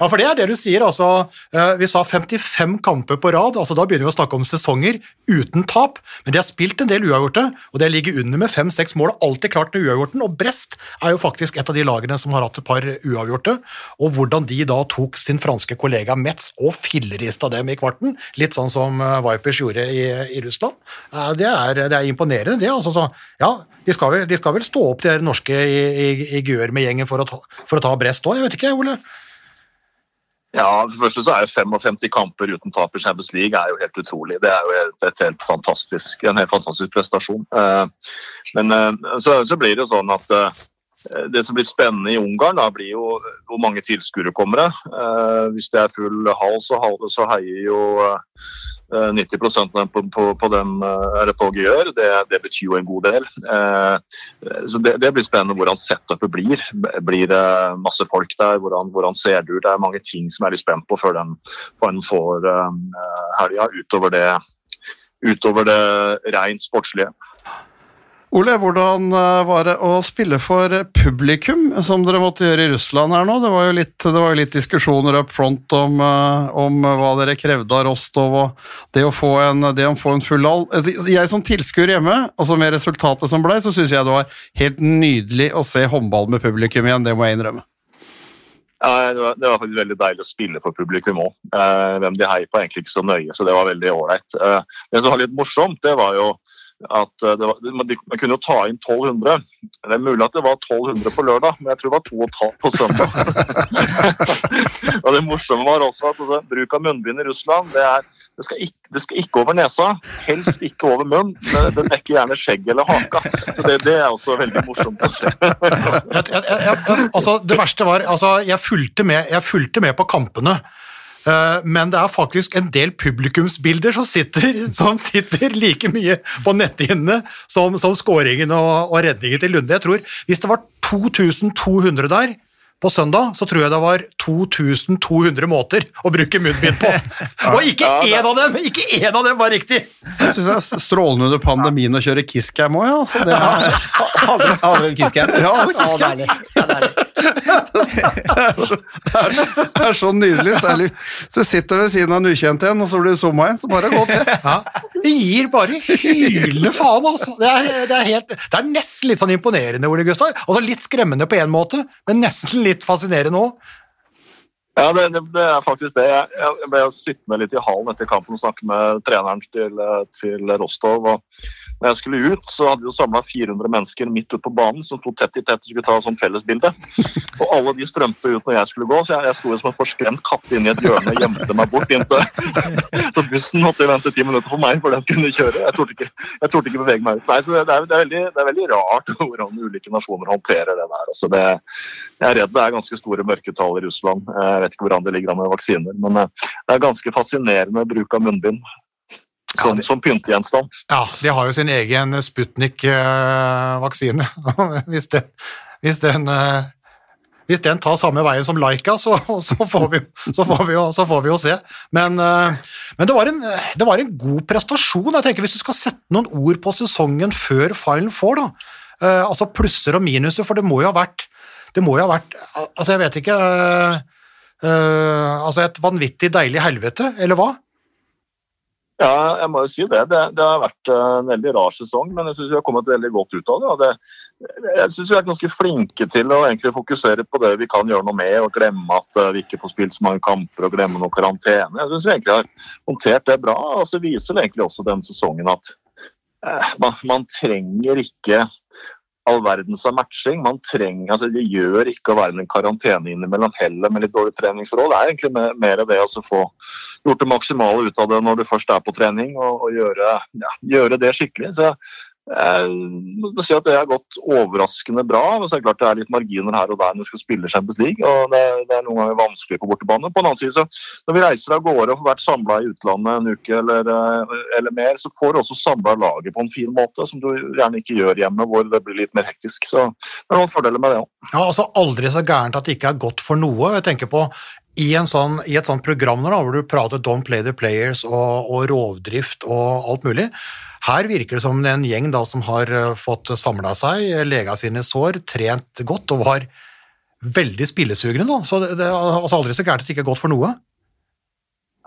ja, for det er det du sier. altså. Eh, vi sa 55 kamper på rad. altså Da begynner vi å snakke om sesonger uten tap. Men de har spilt en del uavgjorte, og det ligger under med fem-seks mål. Alltid klart med uavgjorten. Og Brest er jo faktisk et av de lagene som har hatt et par uavgjorte. Og hvordan de da tok sin franske kollega Metz og fillerista dem i kvarten, litt sånn som eh, Vipers gjorde i, i Russland, eh, det er, det er imponerende. det altså. Så, ja, de skal, vel, de skal, vel, stå opp, de norske i, i, i Gjør med gjengen for å ta, for å ta Brest òg, jeg vet ikke, Ole? Ja, for det første så er jo 55 kamper uten tap i Champions League er jo helt utrolig. Det er jo et, et helt fantastisk, en helt fantastisk prestasjon. Uh, men uh, så, så, blir det jo sånn at uh, det som blir spennende i Ungarn, da blir jo hvor mange tilskuere kommer det. hvis det er full hall, så, så heier jo 90 eh, på, på, på, den eh, på Gjør, det, det, betyr jo en god del. Eh, så det, det blir spennende hvordan setupet blir. Blir det masse folk der? Hvordan, hvordan, ser det? Det er mange ting som jeg er litt spent på før den, den får helga, utover det, utover det rent sportslige. Ole, hvordan eh, var det å spille for publikum, som dere måtte gjøre i Russland her nå? Det var jo litt, var jo litt diskusjoner up front om, eh, om, hva dere krevde av Rostov, og det å få en, det å få en full all. Altså, jeg som tilskuer hjemme, altså med resultatet som ble, så syns jeg det var helt nydelig å se håndball med publikum igjen, det må jeg innrømme. Ja, det var, det var, faktisk veldig deilig å spille for publikum òg. Eh, hvem de heier på, egentlig ikke så nøye, så det var veldig ålreit. Det som var litt morsomt, det var jo at eh, var, Man kunne jo ta inn 1200. Det er mulig at det var 1200 på lørdag, men jeg tror det var 2500 på søndag. og Det morsomme var også at altså, bruk av munnbind i Russland det, er, det, skal ikke, det, skal ikke, over nesa, helst ikke over munn. Men det dekker gjerne skjegg eller haka. Så det, det, er også veldig morsomt å se. jeg, jeg, jeg, altså, det verste var altså, jeg fulgte med, jeg fulgte med på kampene. Eh, men det er faktisk en del publikumsbilder som sitter, som sitter like mye på netthinnene som, som skåringen og, og redningen til Lunde. Jeg tror Hvis det var 2200 der på søndag, så tror jeg det var 2200 måter å bruke munnbind på. Og ikke én av dem ikke én av dem var riktig! Jeg syns det er strålende under pandemien å kjøre kisscam òg, ja. Altså, det er... Hadde du kisscam? Ja, hadde kisscam. Ja, deilig. er så, Det er så nydelig, særlig du sitter ved siden av en ukjent en, og så blir du zooma inn, så bare gå til. Ja, det gir bare hylende faen, altså. Det er, det er, helt, det er nesten litt sånn imponerende, Ole Gustav. Altså litt skremmende på en måte, men nesten litt fascinerende òg. Ja, det, det, det, er faktisk det. Jeg, ble sittende litt i hallen etter kampen og snakke med treneren til, til Rostov. og når jeg skulle ut, så hadde vi samla 400 mennesker midt ute på banen som sto tett i tett og skulle ta sånn fellesbilde. Og alle de strømte ut når jeg skulle gå, så jeg, jeg sto som en forskremt katt inni et hjørne og gjemte meg bort inntil Så bussen måtte vente ti minutter for meg for den kunne kjøre. Jeg torde ikke, jeg ikke bevege meg ut. Nei, så det, er, det, er veldig, det, er, veldig, rart hvordan ulike nasjoner håndterer det der. Altså det, jeg er redd det er ganske store mørketall i Russland. Jeg vet ikke hvordan det ligger an med vaksiner, men eh, det er ganske fascinerende bruk av munnbind som, ja, som pyntegjenstand. Ja, de har jo sin egen Sputnik-vaksine. hvis, den, hvis, den, eh, hvis den tar samme veien som Laika, så, så, får, vi, så, får, vi, så får, vi, jo se. Men, eh, men det, var en, det, var en, god prestasjon. jeg tenker Hvis du skal sette noen ord på sesongen før Final Four, da, eh, altså plusser og minuser, for det må jo ha vært det må jo ha vært Altså, jeg vet ikke altså Et vanvittig deilig helvete, eller hva? Ja, jeg må jo si det. Det, det har vært en veldig rar sesong, men jeg syns vi har kommet veldig godt ut av det. Det jeg syns vi er ganske flinke til å egentlig fokusere på det vi kan gjøre noe med, og glemme at eh, vi ikke får spilt så mange kamper og glemme noe karantene. Jeg syns vi egentlig har håndtert det bra. og så viser det egentlig også denne sesongen at eh, man, man trenger ikke all verdens av matching. Man trenger, altså Det gjør ikke å være en karantene innimellom heller med litt dårlig treningsforhold. Det er egentlig mer, mer det å få gjort det maksimale ut av det når du først er på trening, og, og gjøre, ja, gjøre, det skikkelig. Så jeg må si at Det har gått overraskende bra. men så er Det klart det er litt marginer her og der når du skal spille Champions League. og Det, det er noen ganger vanskelig på bortebane. På den annen side, så Når vi reiser av gårde og får vært samla i utlandet en uke eller, eh, eller, mer, så får du også samla laget på en fin måte, som du gjerne ikke gjør hjemme, hvor det blir litt mer hektisk. Så det er noen fordeler med det òg. Ja, altså aldri så gærent at det ikke er godt for noe. Jeg tenker på i, sånn, i et sånt program da, hvor du prater Don't play the players og, og rovdrift og alt mulig, her virker det som en gjeng da, som har eh, fått samla seg, lega sine sår, trent godt og var veldig spillesugne. Da. Så det, det altså aldri så gærent at det ikke er godt for noe.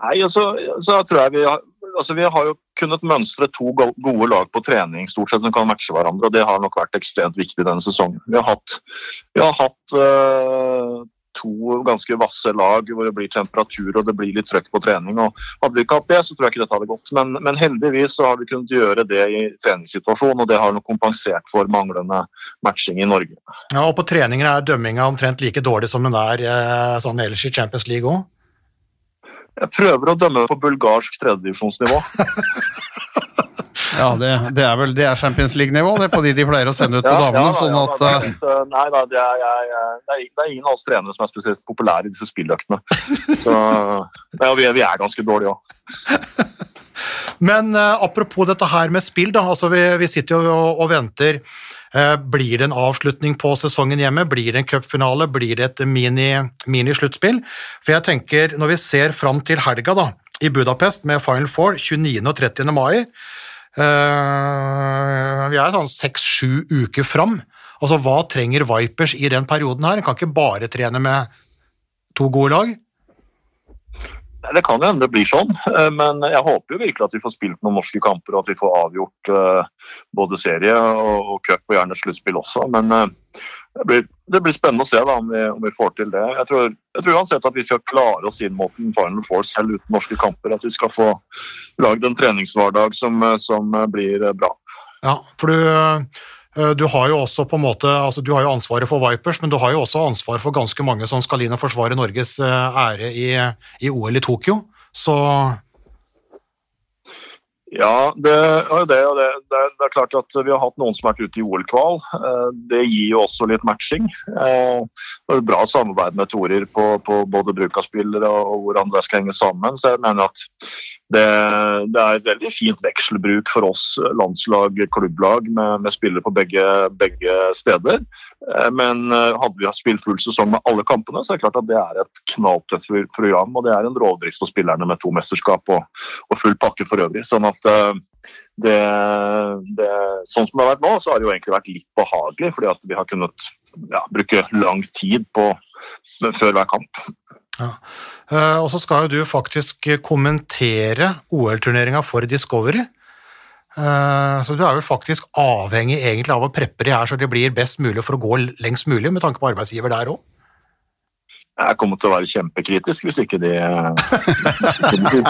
Nei, altså, så tror jeg vi har, altså, vi har jo kunnet mønstre to gode lag på trening stort sett som kan matche hverandre. og Det har nok vært ekstremt viktig denne sesongen. Vi har hatt, vi har hatt uh, to ganske vasse lag hvor det blir temperatur og det blir litt trøkk på trening. og Hadde vi ikke hatt det, så tror jeg ikke dette hadde gått. Men, men heldigvis så har vi kunnet gjøre det i treningssituasjonen, og det har nok kompensert for manglende matching i Norge. Ja, og På treninger er dømminga omtrent like dårlig som den er eh, sånn ellers i Champions League òg? Jeg prøver å dømme på bulgarsk tredjedivisjonsnivå. Ja, det, det, er vel det er Champions League-nivå, det er på de de pleier å sende ut ja, damene. Ja, sånn at, uh... Nei da, det er, jeg, det, er, det er, ingen av oss trenere som er spesielt populære i disse spilløktene. Så ja, vi, vi, er ganske dårlige òg. Men uh, apropos dette her med spill, da. altså Vi, vi sitter jo og, og venter. Uh, blir det en avslutning på sesongen hjemme? Blir det en cupfinale? Blir det et mini-sluttspill? Mini For jeg tenker, når vi ser fram til helga da, i Budapest med Final Four 29. og 30. mai, vi er sånn seks-sju uker fram. Altså, hva trenger Vipers i den perioden her? En kan ikke bare trene med to gode lag? Det kan jo hende det blir sånn, eh, men jeg håper jo virkelig at vi får spilt noen norske kamper og at vi får avgjort uh, både serie og, cup og gjerne sluttspill også. Men det blir, det blir, spennende å se da, om, vi, om, vi, får til det. Jeg tror, jeg tror, uansett at vi skal klare oss inn mot en Final Four selv uten norske kamper. At vi skal få lagd en treningshverdag som, som, blir bra. Ja, for du, eh, du har jo også på en måte, altså du har jo ansvaret for Vipers, men du har jo også ansvar for ganske mange som skal inn og forsvare Norges eh, ære i, i OL i Tokyo. Så ja, det, det, det, det, er klart at vi har hatt noen som har vært ute i OL-kval. Eh, det gir jo også litt matching. Bra samarbeid med Torer på, på både bruk av spillere og hvordan det skal henge sammen. Så jeg mener at det, det er et veldig fint vekselbruk for oss landslag, klubblag, med, med spillere på begge, begge steder. Eh, Men eh, hadde vi spilt full sesong med alle kampene, så er det klart at det er et knalltøft program. Og det er en rovdrift for spillerne med to mesterskap og, og full pakke for øvrig. Sånn at eh, det, det, sånn som det har vært nå, så har det jo egentlig vært litt behagelig, fordi at vi har kunnet ja, bruke lang tid på, før hver kamp. Ja. Og så skal jo du faktisk kommentere OL-turneringa for Discovery. Eh, Så du er vel faktisk avhengig egentlig av å preppe de her så det blir best mulig for å gå lengst mulig, med tanke på arbeidsgiver der òg. Jeg kommer til å være kjempekritisk hvis ikke de,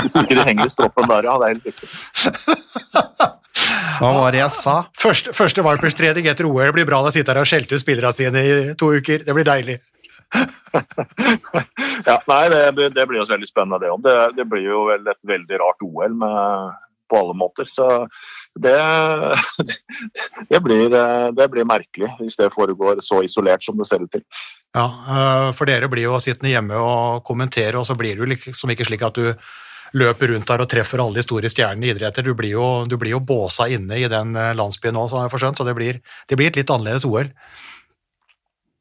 hvis ikke de henger i stroppen der, ja. Det er helt riktig. Hva var det jeg sa? Første, første Vipers-trening etter OL blir bra. Da sitter her og skjelte ut spillerne sine i to uker. Det blir deilig. Ja, nei, det, blir- det blir jo veldig spennende, det òg. Det, det blir jo vel et veldig rart OL med, på alle måter. Så det, det, blir, det blir merkelig hvis det foregår så isolert som det ser ut til. Ja, eh, For dere blir jo sittende hjemme og kommentere, og så blir det jo liksom ikke slik at du løper rundt der og treffer alle de store stjernene i idretter. Du blir jo, du blir jo båsa inne i den eh, landsbyen nå, så har jeg forstått, så det blir, det blir et litt annerledes OL.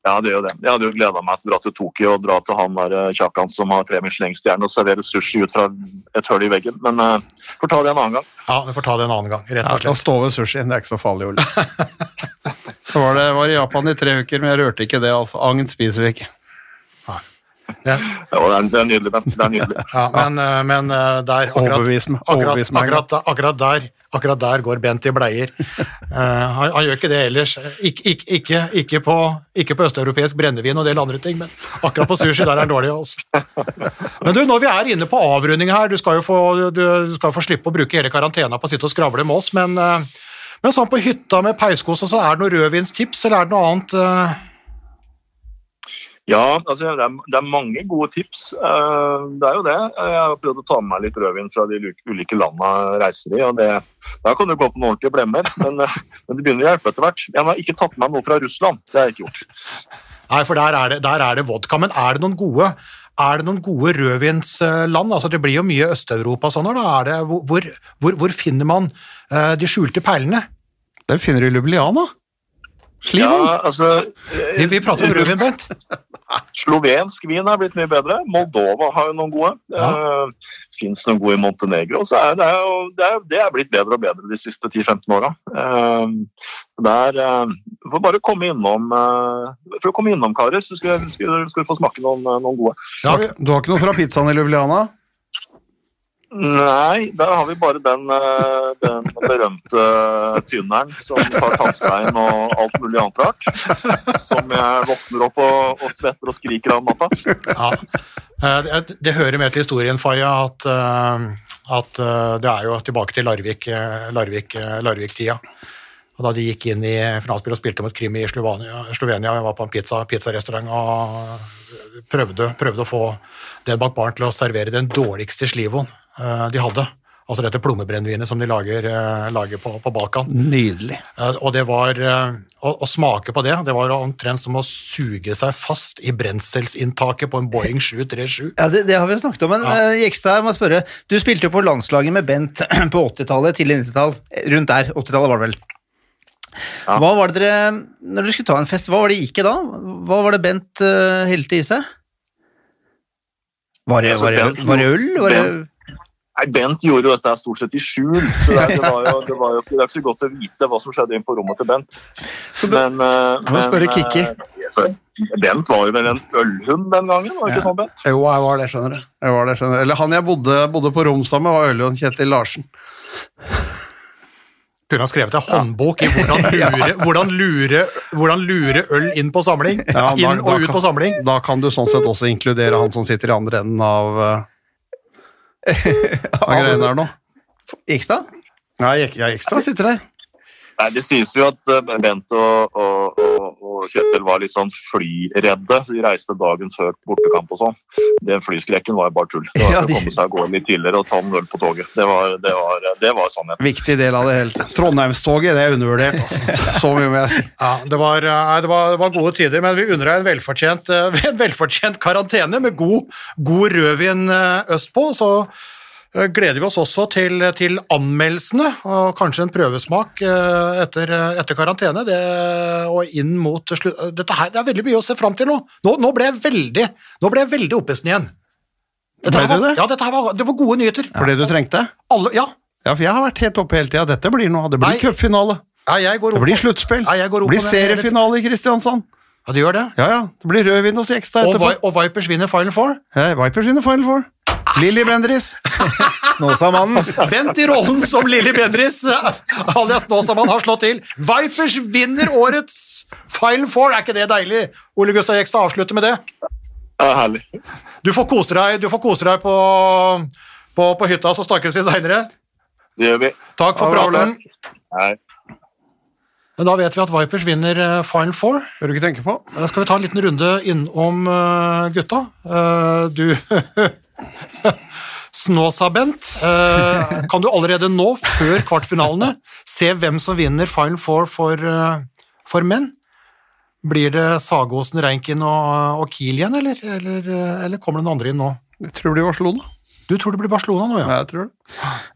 Ja, det er jo det. Jeg hadde jo gleda meg til å dra til Tokyo og dra til han der eh, Kjakan som har tre Michelin-stjerner og servere sushi ut fra et hull i veggen. Men uh, får ta det en annen gang. Ja, vi får ta det en annen gang, rett og slett. Ja, kan stå ved sushi, det er ikke så farlig, Ole. Jeg var, det, var i Japan i tre uker, men jeg rørte ikke det. altså. Agn spiser vi ikke. Ja, Ja, det, er, det er nydelig, Bent. Det er nydelig. ja, men, eh, men eh, der akkurat, Overbevis meg. akkurat, akkurat, akkurat, der, akkurat der går Bent i bleier. Uh, han, han gjør ikke det ellers. Ik, ik, ikke, ikke, på, ikke på østeuropeisk brennevin og en del andre ting, men akkurat på sushi der er han dårlig. Altså. Men du, når vi er inne på avrunding her, du skal jo få, du, du skal få slippe å bruke hele karantena på å sitte og skravle med oss, men, men sånn på hytta med peiskos og så, er det noe rødvinstips, eller er det noe annet? eh? Ja, altså, det, er, det er mange gode tips. Eh, det er jo det. Jeg har prøvd å ta med meg litt rødvin fra de ulike landene jeg reiser i. og det, Da kan du gå på noen ordentlige blemmer, men, eh, men det begynner å hjelpe etter hvert. Jeg har ikke tatt med meg noe fra Russland. Det har jeg ikke gjort. Nei, for der er, det, der er det vodka, men er det noen gode er det noen gode rødvinsland? Altså, det blir jo mye Øst-Europa sånn. Da er det, hvor, hvor, hvor finner man uh, de skjulte perlene? Den finner du i Ljubljana. Sliven. Ja, altså, Vi, vi prater om rødvin, Bent. Slovensk vin er blitt mye bedre. Moldova har jo noen gode. Ja. Uh, Fins noen gode i Montenegro. Så er det, det, er, det er blitt bedre og bedre de siste 10-15 åra. Uh, der uh, får bare komme innom uh, For å komme innom, karer, så skal, skal, skal du få smake noen, noen gode. Ja, Du har ikke noe fra pizzaen i Ljubljana? Nei, der har vi bare den, uh, den berømte tynneren som tar tannstein og alt mulig annet rart. Som jeg våkner opp og, og svetter og skriker av om natta. ja. Eh, det, det hører med til historien, Faye, at, eh, at eh, det er jo tilbake til Larvik-tida. Larvik, eh, Larvik-tida. Og da de gikk inn i finalspill og spilte mot Krim i Slovenia, Slovenia jeg var på en pizza, pizzarestaurant og prøvde, prøvde å få den bak baren til å servere den dårligste slivoen eh, de hadde. Altså dette plommebrennevinet som de lager, eh, lager på, på Balkan. Nydelig. Eh, Og det var eh, å, å smake på det, det var omtrent som å suge seg fast i brenselsinntaket på en Boeing 737. Ja, det, det har vi snakket om, men Ja. eh, Jekstad, jeg må spørre. Du spilte jo på landslaget med Bent på 80-tallet, tidlig 90-tall. Rundt der. 80-tallet var det vel. Ja. Hva var det dere, Når dere skulle ta en fest, hva var det gikk i da? Hva var det Bent uh, helte i seg? Var det, Altså, var det, Bent- var det øl? Var det, Nei, Bent gjorde jo dette stort sett i skjul, så det, det, var jo, det, var jo ikke, det ikke så godt å vite hva som skjedde inn på rommet til Bent. Så det- Men, eh, må spørre men, Kikki. eh, så Bent var jo vel en ølhund den gangen, var det ikke sånn, Bent? Jo, jeg var det, skjønner du. Jeg var det, skjønner du. Eller han jeg bodde, bodde på rom sammen med, var ølhund Kjetil Larsen. Kunne ha skrevet en håndbok i hvordan lure, hvordan, lure, hvordan lure øl inn på samling. Ja, da- inn og ut kan- på samling. Da kan du sånn sett også inkludere han som sitter i andre enden av, uh, av greiene der nå. Gikstad? Nei, jeg, jeg sitter der. Nei, Det synes jo at eh, Bent og, og, og, og Kjetil var litt sånn flyredde. De reiste dagen før bortekamp og sånn. Den flyskrekken var jo bare tull. Det var Ja, å de- komme seg av gårde litt tidligere og ta en øl på toget. Det var, det var, det var sannheten. Viktig del av det hele. Trondheimstoget, det er undervurdert. Altså. Så mye må jeg si. Ja, det var, eh, det, var, det var gode tider, men vi unner deg en velfortjent, eh, en velfortjent karantene med god, god rødvin østpå. Så gleder vi oss også til, til anmeldelsene, og kanskje en prøvesmak eh, etter, etter karantene. Det, og inn mot slutt... Dette her, det er veldig mye å se fram til nå. Nå, nå ble jeg veldig nå ble jeg veldig oppesen igjen. Dette Ble du var, det? Ja, dette var, det var gode nyheter. For det du trengte? Alle, ja. Ja, for jeg har vært helt oppe hele tida. Dette blir noe. Det blir cupfinale. ja, Det blir sluttspill. Ja, Det blir seriefinale i Kristiansand. Ja, det gjør det. Ja, ja. Det blir rødvin og etterpå. Og. Vi- og Vipers vinner Final Four. Ja, Vipers vinner Final Four. Lilly Bendriss. Snåsamannen. Bent i rollen som Lilly Bendriss. alias Snåsamann, har slått til. Vipers vinner årets Final Four. Er ikke det deilig? Ole Gustav Jekstad avslutter med det. Ja, herlig. Du får kose deg, du får kose deg på, på, på hytta, så snakkes vi seinere. Det gjør vi. Takk for praten. Hei. Men da vet vi at Vipers vinner eh, Final Four. Bør du ikke tenke på. Da skal vi ta en liten runde innom eh, gutta. Eh, du Snåsa-Bent, eh, kan du allerede nå, før kvartfinalene, se hvem som vinner Final Four for, eh, for menn? Blir det Sagosen, Reinkin og, og Kiel igjen, eller, eller, eh, eller kommer noen andre inn nå? Jeg tror det blir Barcelona. Du tror det blir Barcelona nå, ja? Jeg tror det.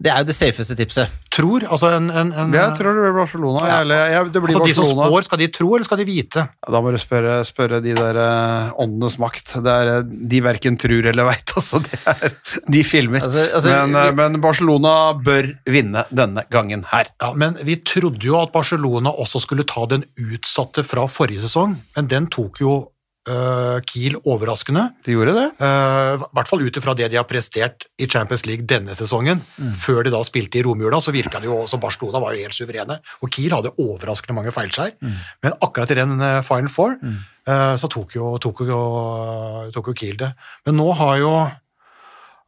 Det er jo det safeste tipset. Tror? Altså en, en, en Jeg tror det blir Barcelona. Ja. eller, jeg, det blir altså de som spår, skal de tro, eller skal de vite? Ja, Da må du spørre, spørre de der eh, åndenes makt. Det er, eh, de verken tror eller veit, altså. Det er, de filmer. Altså- altså, men, eh, vi- men Barcelona bør vinne denne gangen her. Ja, men vi trodde jo at Barcelona også skulle ta den utsatte fra forrige sesong, men den tok jo eh, Kiel overraskende. De gjorde det. Uh, I hvert fall ut ifra det de har prestert i Champions League denne sesongen. Før de da spilte i romjula, så virka det jo som Barcelona var jo helt suverene. Og Kiel hadde overraskende mange feilskjær. Men akkurat i den uh, Final Four eh, så tok jo, tok, jo, tok jo Kiel det. Men nå har jo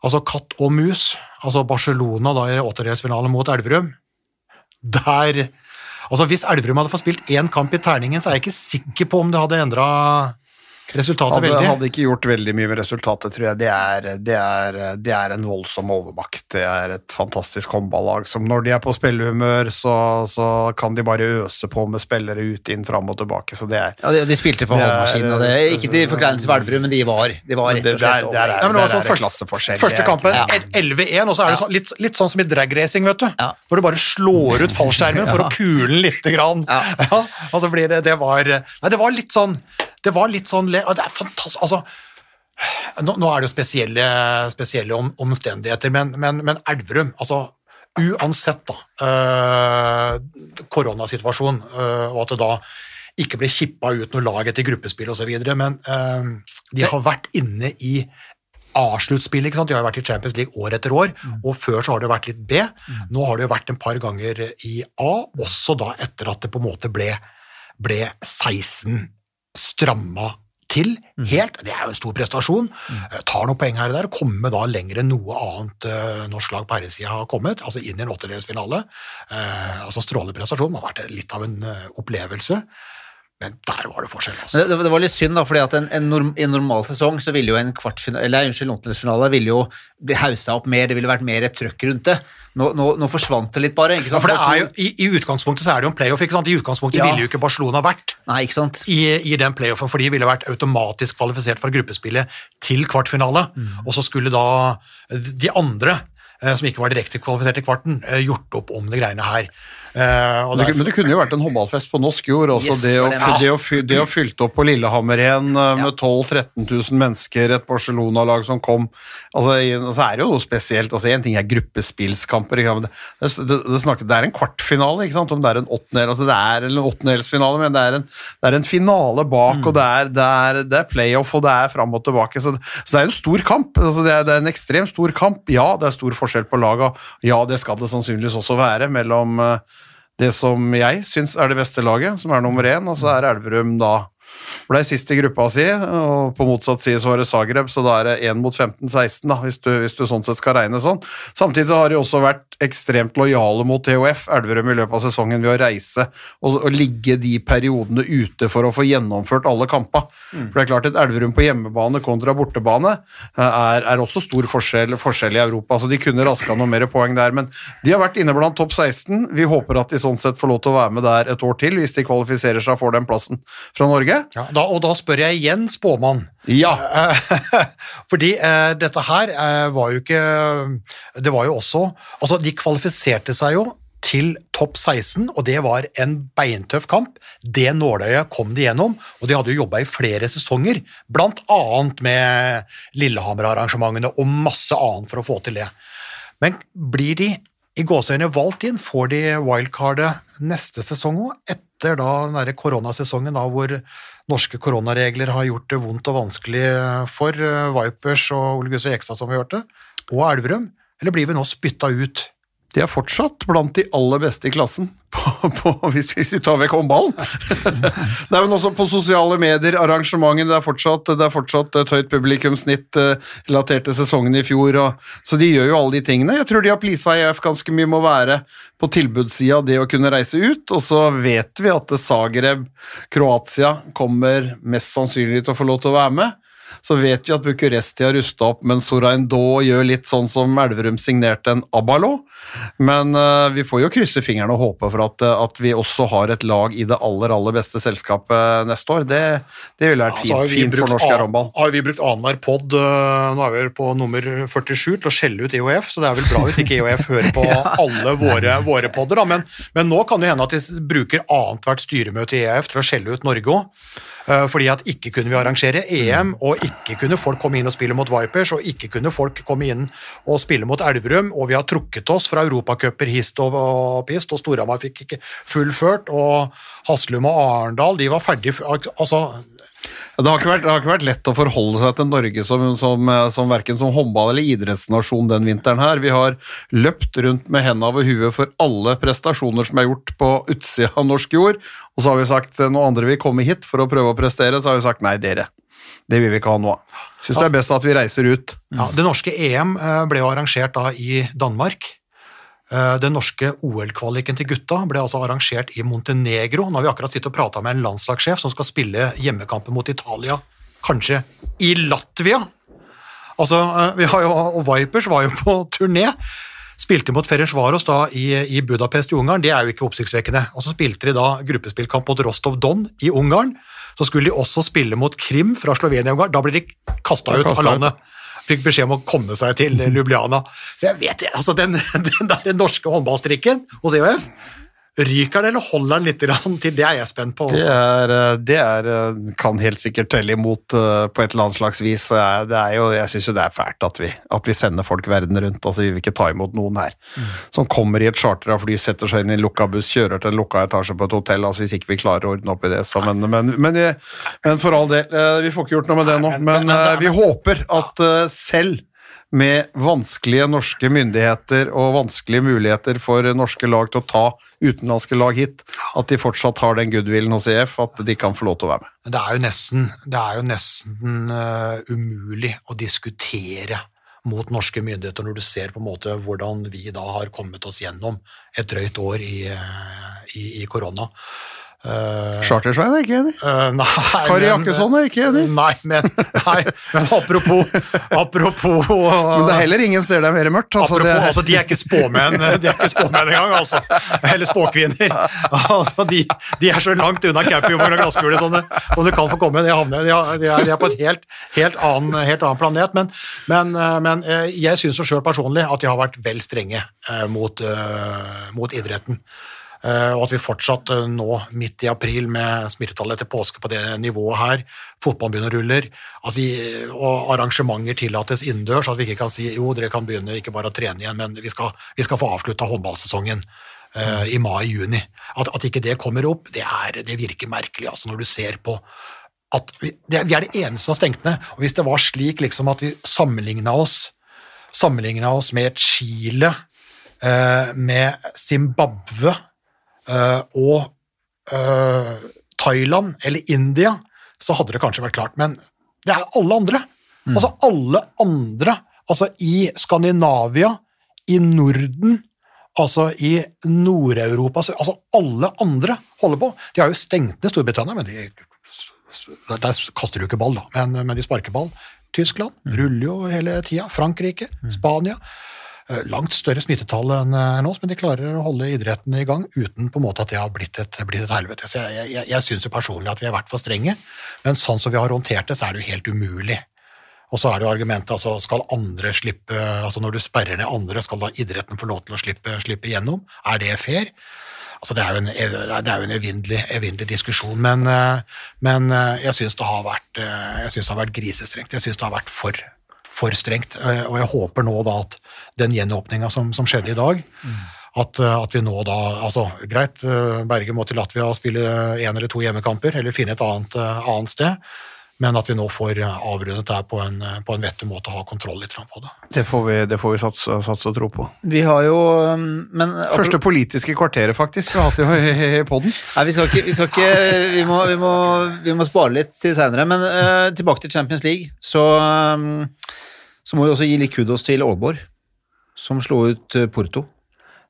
altså katt og mus, altså Barcelona da i åttedelsfinalen mot Elverum der Altså Hvis Elverum hadde fått spilt én kamp i terningen, så er jeg ikke sikker på om det hadde endra resultatet Hadde, veldig. hadde ikke gjort veldig mye med resultatet, tror jeg. Det er, det, er, det er en voldsom overmakt. Det er et fantastisk håndballag som når de er på spillehumør, så, så kan de bare øse på med spillere ut, inn, fram og tilbake. Så det er Ja, de, de spilte for er- og det er ikke til forkleinelse for Elverum, men de var, de var rett Det- og det slett er- det er- over. Ja, men det var sånn første, første kampen, ja. 11-1, og så er det så, litt, litt sånn som i dragracing, vet du. Ja. Hvor du bare slår ut fallskjermen for å kule den lite grann. Ja. Ja, og så blir det, det var, nei, det var litt sånn, det var litt sånn, det er fantastisk, altså, nå, nå er det jo spesielle, spesielle om, omstendigheter, men, men, men Elverum, altså, uansett da, øh, koronasituasjon, øh, og at det da ikke ble kippa ut noe lag etter gruppespill osv., men øh, de har vært inne i A-sluttspill. De har vært i Champions League år etter år, og før så har det vært litt B. Nå har det jo vært en par ganger i A, også da etter at det på en måte ble, ble 16 stramma til helt. Det er jo en stor prestasjon. Eh, Tar noen poeng her og der, Komme da lenger enn noe annet eh, norsk lag på herresida har kommet, altså inn i en åttedelsfinale. Eh, altså strålende prestasjon. Det har vært litt av en opplevelse, men der var det forskjell. altså. Det, det var litt synd, da, fordi at en, en, norm, en normal sesong så ville jo en kvartfinale, eller unnskyld, åttendelsfinale ville jo bli haussa opp mer, det ville vært mer et trøkk rundt det. Nå, nå, nå forsvant det litt bare. ikke Ja, for det er jo, i, I utgangspunktet så er det jo en playoff. ikke sant? I utgangspunktet Ja. ville jo ikke Barcelona vært Nei, ikke sant? i, i den playoffen, for de ville vært automatisk kvalifisert fra gruppespillet til kvartfinale. Og så skulle da de andre, eh, som ikke var direkte kvalifisert til kvarten, eh, gjort opp om de greiene her. Eh, og Men det, men det kunne jo vært en håndballfest på norsk jord. Også Yes, det, å, ja. det, å, det å fylte opp på Lillehammer igjen ja. med 12 000-13 000 mennesker, et Barcelona-lag som kom altså, altså, Så er det jo noe spesielt. altså En ting er gruppespillskamper. ikke men Det, det, det, snakker, det er en kvartfinale, ikke sant? om det er en åttendel, altså det er en åttendelsfinale, men det er en, det er en finale bak, og det er, det, er, det er playoff, og det er fram og tilbake. Så, det- så det er en stor kamp. altså det er, det er en ekstremt stor kamp. Ja, det er stor forskjell på laga. Ja, det skal det sannsynligvis også være mellom eh, det som jeg syns er det beste laget, som er nummer én, og så er Elverum da ble sist i gruppa si, og på motsatt side så var det Zagreb, så da er det 1 mot 15-16, da, hvis du, hvis du sånn sett skal regne sånn. Samtidig så har de også vært ekstremt lojale mot TOF Elverum, i løpet av sesongen ved å reise og, og ligge de periodene ute for å få gjennomført alle kampa. For det er klart et Elverum på hjemmebane kontra bortebane eh, er, er også stor forskjell, forskjell i Europa, så de kunne raska noe mer poeng der, men de har vært inne blant topp 16. Vi håper at de sånn sett får lov til å være med der et år til, hvis de kvalifiserer seg for den plassen fra Norge. Ja, da, og da spør jeg igjen spåmann. Ja. Fordi eh, dette her eh, var jo ikke Det var jo også Altså, de kvalifiserte seg jo til topp 16, og det var en beintøff kamp. Det nåløyet kom de gjennom, og de hadde jo jobba i flere sesonger, blant annet med Lillehammer-arrangementene og masse annet for å få til det. Men blir de i gåseøyne valgt inn, får de wildcardet neste sesong òg, etter da den der koronasesongen da, hvor norske koronaregler har gjort det vondt og vanskelig for eh, Vipers og Ole Gustav Jekstad, som vi hørte, og Elverum? Eller blir vi nå spytta ut? De er fortsatt blant de aller beste i klassen, på, på, hvis, vi tar vekk håndballen. Nei, men også på sosiale medier, arrangementene. det er fortsatt, det er fortsatt et høyt publikumssnitt eh, relatert til sesongen i fjor, og, så de gjør jo alle de tingene. Jeg tror de har pleasa EF ganske mye med å være på tilbudssida, det å kunne reise ut, og så vet vi at Zagreb, Kroatia, kommer mest sannsynlig til å få lov til å være med. Så vet vi at Bucuresti har rusta opp, men Soraindo gjør litt sånn som Elverum signerte en Abalo. Men uh, vi får jo krysse fingrene og håpe for at, uh, at, vi også har et lag i det aller aller beste selskapet neste år. Det, det ville vært ja, fint, fint for norsk håndball. Har vi brukt annenhver pod, uh, nå er vi på nummer 47, til å skjelle ut IOF, så det er vel bra hvis ikke IOF hører på alle våre, våre podder. Men, men, nå kan det hende at de bruker annethvert styremøte i IOF til å skjelle ut Norge òg. Eh, fordi at ikke kunne vi arrangere EM, og ikke kunne folk komme inn og spille mot Vipers, og ikke kunne folk komme inn og spille mot Elverum, og vi har trukket oss fra europacuper hist og, og pist, og Storhamar fikk ikke fullført, og Haslum og Arendal, de var ferdig Altså, det har, vært, det har, ikke vært, lett å forholde seg til Norge som, som, som verken som håndball- eller idrettsnasjon den vinteren her. Vi har løpt rundt med hendene over huet for alle prestasjoner som er gjort på utsida av norsk jord, og så har vi sagt noen andre vil komme hit for å prøve å prestere, så har vi sagt nei, dere. Det vil vi ikke ha nå. Syns det er best at vi reiser ut. Ja, Det norske EM eh, ble jo arrangert da i Danmark. Eh, den norske OL-kvaliken til gutta ble altså arrangert i Montenegro. Nå har vi akkurat sittet og prata med en landslagssjef som skal spille hjemmekampen mot Italia, kanskje i Latvia. Altså, eh, vi har jo, og Vipers var jo på turné. Spilte mot Ferencvaros da i, i, Budapest i Ungarn, det er jo ikke oppsiktsvekkende. Og så spilte de da gruppespillkamp mot Rostov Don i Ungarn. Så skulle de også spille mot Krim fra Slovenia i Ungarn. Da ble de kasta ut av landet fikk beskjed om å komme seg til Ljubljana. Så jeg vet altså den, den der norske håndballstrikken hos EOF Ryker den, eller holder den litt til? Det er jeg spent på. Også. Det, er, eh, det er, eh, kan helt sikkert telle imot eh, på et eller annet slags vis. Det er jo, jeg syns jo det er fælt at vi, at vi, sender folk verden rundt. altså Vi vil ikke ta imot noen her mm. som kommer i et chartra fly, setter seg inn i en lukka buss, kjører til en lukka etasje på et hotell. altså Hvis ikke vi klarer å ordne opp i det. Så, men, men, men, men, for all del, vi får ikke gjort noe med det nå. Men vi håper at selv med vanskelige norske myndigheter og vanskelige muligheter for norske lag til å ta utenlandske lag hit, at de fortsatt har den goodwillen hos EF, at de kan få lov til å være med. Det er jo nesten, er jo nesten uh, umulig å diskutere mot norske myndigheter når du ser på en måte hvordan vi da har kommet oss gjennom et drøyt år i, uh, i, i korona. Uh, Chartersveien er ikke enig. Uh, nei, Kari Jakkesson er ikke enig. Nei, men, nei, men apropos, apropos uh, Men det er heller ingen steder det er mer mørkt. Altså, apropos, er... altså, de er ikke spåmenn De er ikke spåmenn engang, altså. Eller spåkvinner. Altså, de, de, er så langt unna campingvogn og glasskule som, som du kan få komme. De, havner, de, er, de, er, de er på et helt, helt, annen, helt annen, planet. Men, men, men jeg syns sjøl personlig at de har vært vel strenge mot, mot idretten. Eh, og at vi fortsatt eh, nå, midt i april, med smittetallet etter påske på det nivået her, fotballen begynner å rulle, og arrangementer tillates innendørs, at vi ikke kan si jo, dere kan begynne ikke bare å trene igjen, men vi skal, vi skal få avslutta håndballsesongen uh, i mai-juni. At, at, ikke det kommer opp, det, er, det virker merkelig, altså, når du ser på at vi, det, vi er det eneste som har stengt ned. og Hvis det var slik liksom at vi sammenligna oss, oss med Chile, uh, med Zimbabwe Eh, og uh, Thailand eller India, så hadde det kanskje vært klart. Men det er alle andre. Mm. Altså alle andre. Altså i Skandinavia, i Norden, altså i Nord-Europa Altså alle andre holder på. De har jo stengt ned Storbritannia, men de, der kaster du ikke ball, da. Men, men de sparker ball. Tyskland mm. ruller jo hele tida. Frankrike, mm. Spania. Eh, langt større smittetall enn enn oss, men de klarer å holde idretten i gang uten på en måte at det har blitt et, blitt et helvete. Så jeg, jeg, jeg syns personlig at vi har vært for strenge, men sånn som vi har håndtert det, så er det jo helt umulig. Og så er det jo argumentet altså skal andre slippe, altså når du sperrer ned andre, skal da idretten få lov til å slippe, slippe gjennom? Er det fair? Altså det er jo en, det er jo en evinnelig, evinnelig diskusjon, men, eh, men eh, jeg syns det, eh, det har vært grisestrengt. Jeg syns det har vært for, for strengt. Og jeg håper nå da at den gjenåpninga som, som skjedde i dag, at, at, vi nå da altså Greit, Berge må til Latvia og spille én eller to hjemmekamper, eller finne et annet, annet sted men at vi nå får avrundet det her på en, på en vettig måte og ha kontroll litt på det. Det får vi, det får vi satse, satse, og tro på. Vi har jo um, men, Første politiske kvarteret, faktisk, vi har hatt i poden. Nei, vi skal ikke, vi, skal ikke vi, må, vi, må, vi, må, spare litt til seinere. Men uh, tilbake til Champions League, så, um, så må vi også gi litt kudos til Aalborg, som slo ut uh, Porto.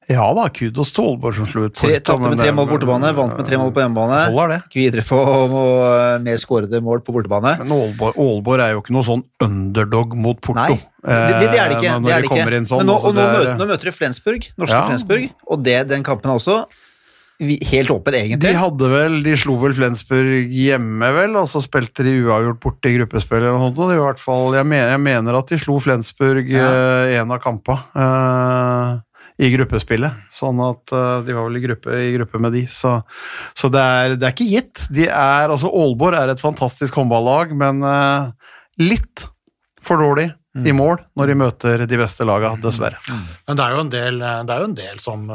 Ja da, kudos til Aalborg som slo ut Porto. Tapte med tre mål på bortebane, vant med tre mål på hjemmebane. Holder det. Gikk videre på noe mer skårede mål på bortebane. Men Aalborg, Aalborg, er jo ikke noe sånn underdog mot Porto. Nei, det, det, er det ikke. Eh, det er det ikke. Sånn, Men nå, altså, nå, møter, nå møter du Flensburg, norske Ja. Flensburg, og det, den kampen også helt åpen, egentlig. De hadde vel, de slo vel Flensburg hjemme, vel, og så spilte de uavgjort borte i gruppespill eller noe sånt. i hvert fall, jeg mener, jeg mener at de slo Flensburg Ja. eh, en av kampene Uh, i gruppespillet. Sånn at uh, de var vel i gruppe, i gruppe med de. Så, så det, er, det er ikke gitt. De er, altså Aalborg er et fantastisk håndballag, men uh, litt for dårlig i mål når de møter de beste laga, dessverre. Men det er jo en del, det er jo en del som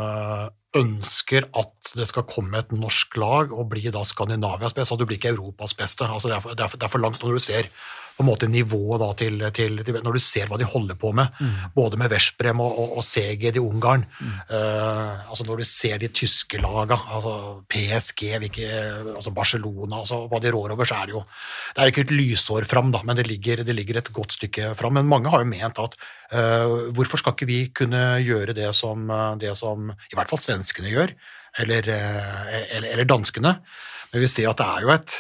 ønsker at det skal komme et norsk lag og bli da Skandinavias beste, du blir ikke Europas beste. Altså det, er for, det, er for, det er for langt når du ser på en måte nivået da til, til, til Når du ser hva de holder på med, både med Veszprem og, og, og Seged i Ungarn. eh, altså Når du ser de tyske laga, altså PSG, hvilke, altså Barcelona, altså hva de rår over, så er det jo Det er ikke et lysår fram, da, men det ligger, det ligger et godt stykke fram. Men mange har jo ment at uh, hvorfor skal ikke vi kunne gjøre det som, eh, det som i hvert fall svenskene gjør, eller, eller, eller danskene? Men vi ser at det er jo et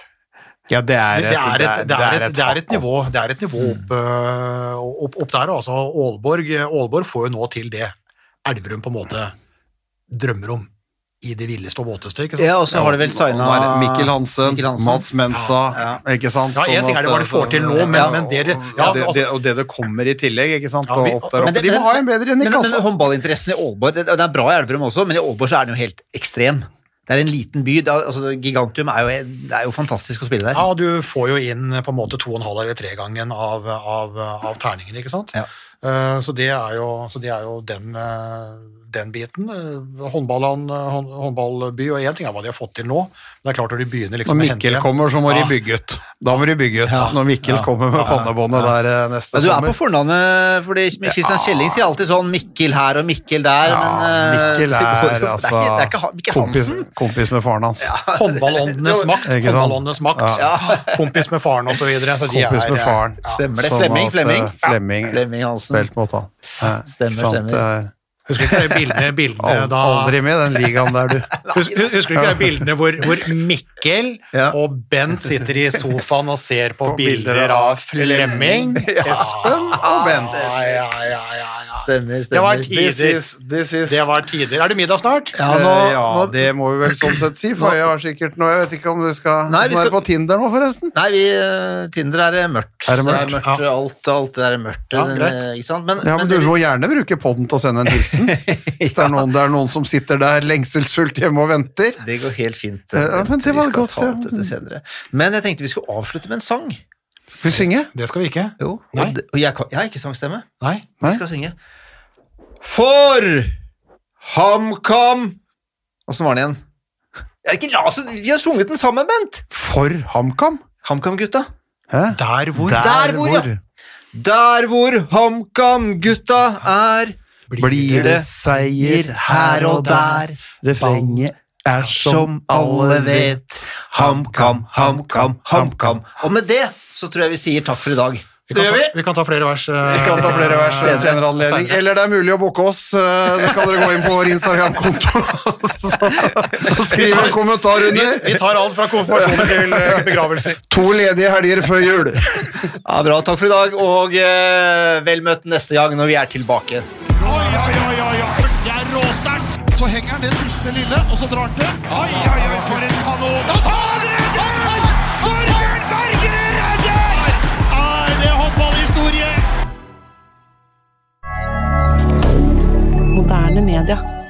Ja, det er et, det, er et, det, er et, det, er et, nivå, det er et nivå opp, øh, opp, opp der. Altså, Aalborg, Aalborg får jo nå til det Elverum på en måte drømmer om i det villeste og våteste. ikke sant? Ja, og så har de vel signa Mikkel Hansen, Mikkel Hansen. Mats Mensa, Ja, ikke sant? Ja, en Sånn ting er det hva de får til nå, men, Ja. men det, og, ja, det, altså, det, og det det kommer i tillegg, ikke sant? Ja, vi- opp der oppe. De må ha en bedre enn i Men, men kassa. håndballinteressen i Aalborg det, det er bra i Elverum også, men i Aalborg så er den jo helt ekstrem. Det er en liten by. Altså, Gigantium er jo, det er jo fantastisk å spille der. ja, du får jo inn på en måte to og en halv eller tre-gangen av, av, av terningen, ikke sant? Ja. Uh, Så det er jo, så det er jo den, eh, den biten. Eh, Håndballand, håndballby, og én ting er hva de har fått til nå, men det er klart når de begynner liksom Når Mikkel kommer, så må Ja. de bygge ut. Da må de bygge ut. Ja. Når Mikkel kommer med pannebåndet der eh, neste sommer. du er sommer. på fornavnet, fordi Kristian Kjelling sier alltid sånn Mikkel her og Mikkel der, Ja, men Mikkel Mikkel det er er altså ikke, det er ikke kompis, kompis med faren hans. Håndballåndenes makt, håndballåndenes makt, kompis med faren osv. Kompis med faren. Stemmer det. Sånn Flemming, at, Flemming. eh, Flemming. Flemming Hansen. Spilt mot han. Ja, Stemmer, stemmer. Er Husker ikke de bildene, bildene da Aldri med den ligaen der, du. Husker, Husker ikke de bildene hvor, hvor Mikkel Ja. og Bent sitter i sofaen og ser på, På bilder, bilder av Flemming, Flemming? Espen og Bent. Ja, ja, ja, ja, ja. Stemmer, Det var stemmer. This is, this is Det var tider. Er det middag snart? Ja, nå, Eh, ja, nå, det må vi vel sånn sett si, for jeg har sikkert noe Jeg vet ikke om du skal Nei, vi Sånn er det skal- på Tinder nå, forresten? Nei, vi, eh, Tinder er mørkt. Er det mørkt? mørkt alt, alt det der er mørkt. Ja, den, eh, Ikke sant? Men, Ja, men du det- må gjerne bruke podden til å sende en hilsen. Hvis det er noen, det er noen som sitter der lengselsfullt hjemme og venter. Det går helt fint. Ja, men det var vi skal godt, ta ja. opp dette senere. Men jeg tenkte vi skulle avslutte med en sang. Skal vi synge? Det skal vi ikke. Jo, Nei. Og, og jeg, jeg har ikke sangstemme. Nei. Nei. Vi skal synge. For HamKam Åssen var den igjen? Jeg ikke la oss, Vi har sunget den sammen, Bent! For HamKam? HamKam-gutta. Der hvor Der hvor, ja. Der hvor HamKam-gutta er, Blir det seier her og der? Refrenget er som alle vet. HamKam, HamKam, HamKam. Og med det så tror jeg vi sier takk for i dag. Vi kan, ta, vi kan ta flere vers. eh, Vi kan ta flere vers ved senere anledning. Eller det er mulig å booke oss. eh, Det kan dere gå inn på vår Instagram-konto og skrive en kommentar under. vi tar alt fra konfirmasjoner til eh, begravelser. To ledige helger før jul. Ja, bra, takk for i dag, og eh, vel møtt neste gang når vi er tilbake. Oi, oi, oi, oi, oi. Det er råsterkt. Så henger han det siste lille, og så drar han til. Oi, oi, oi, for en kanon. Moderne media.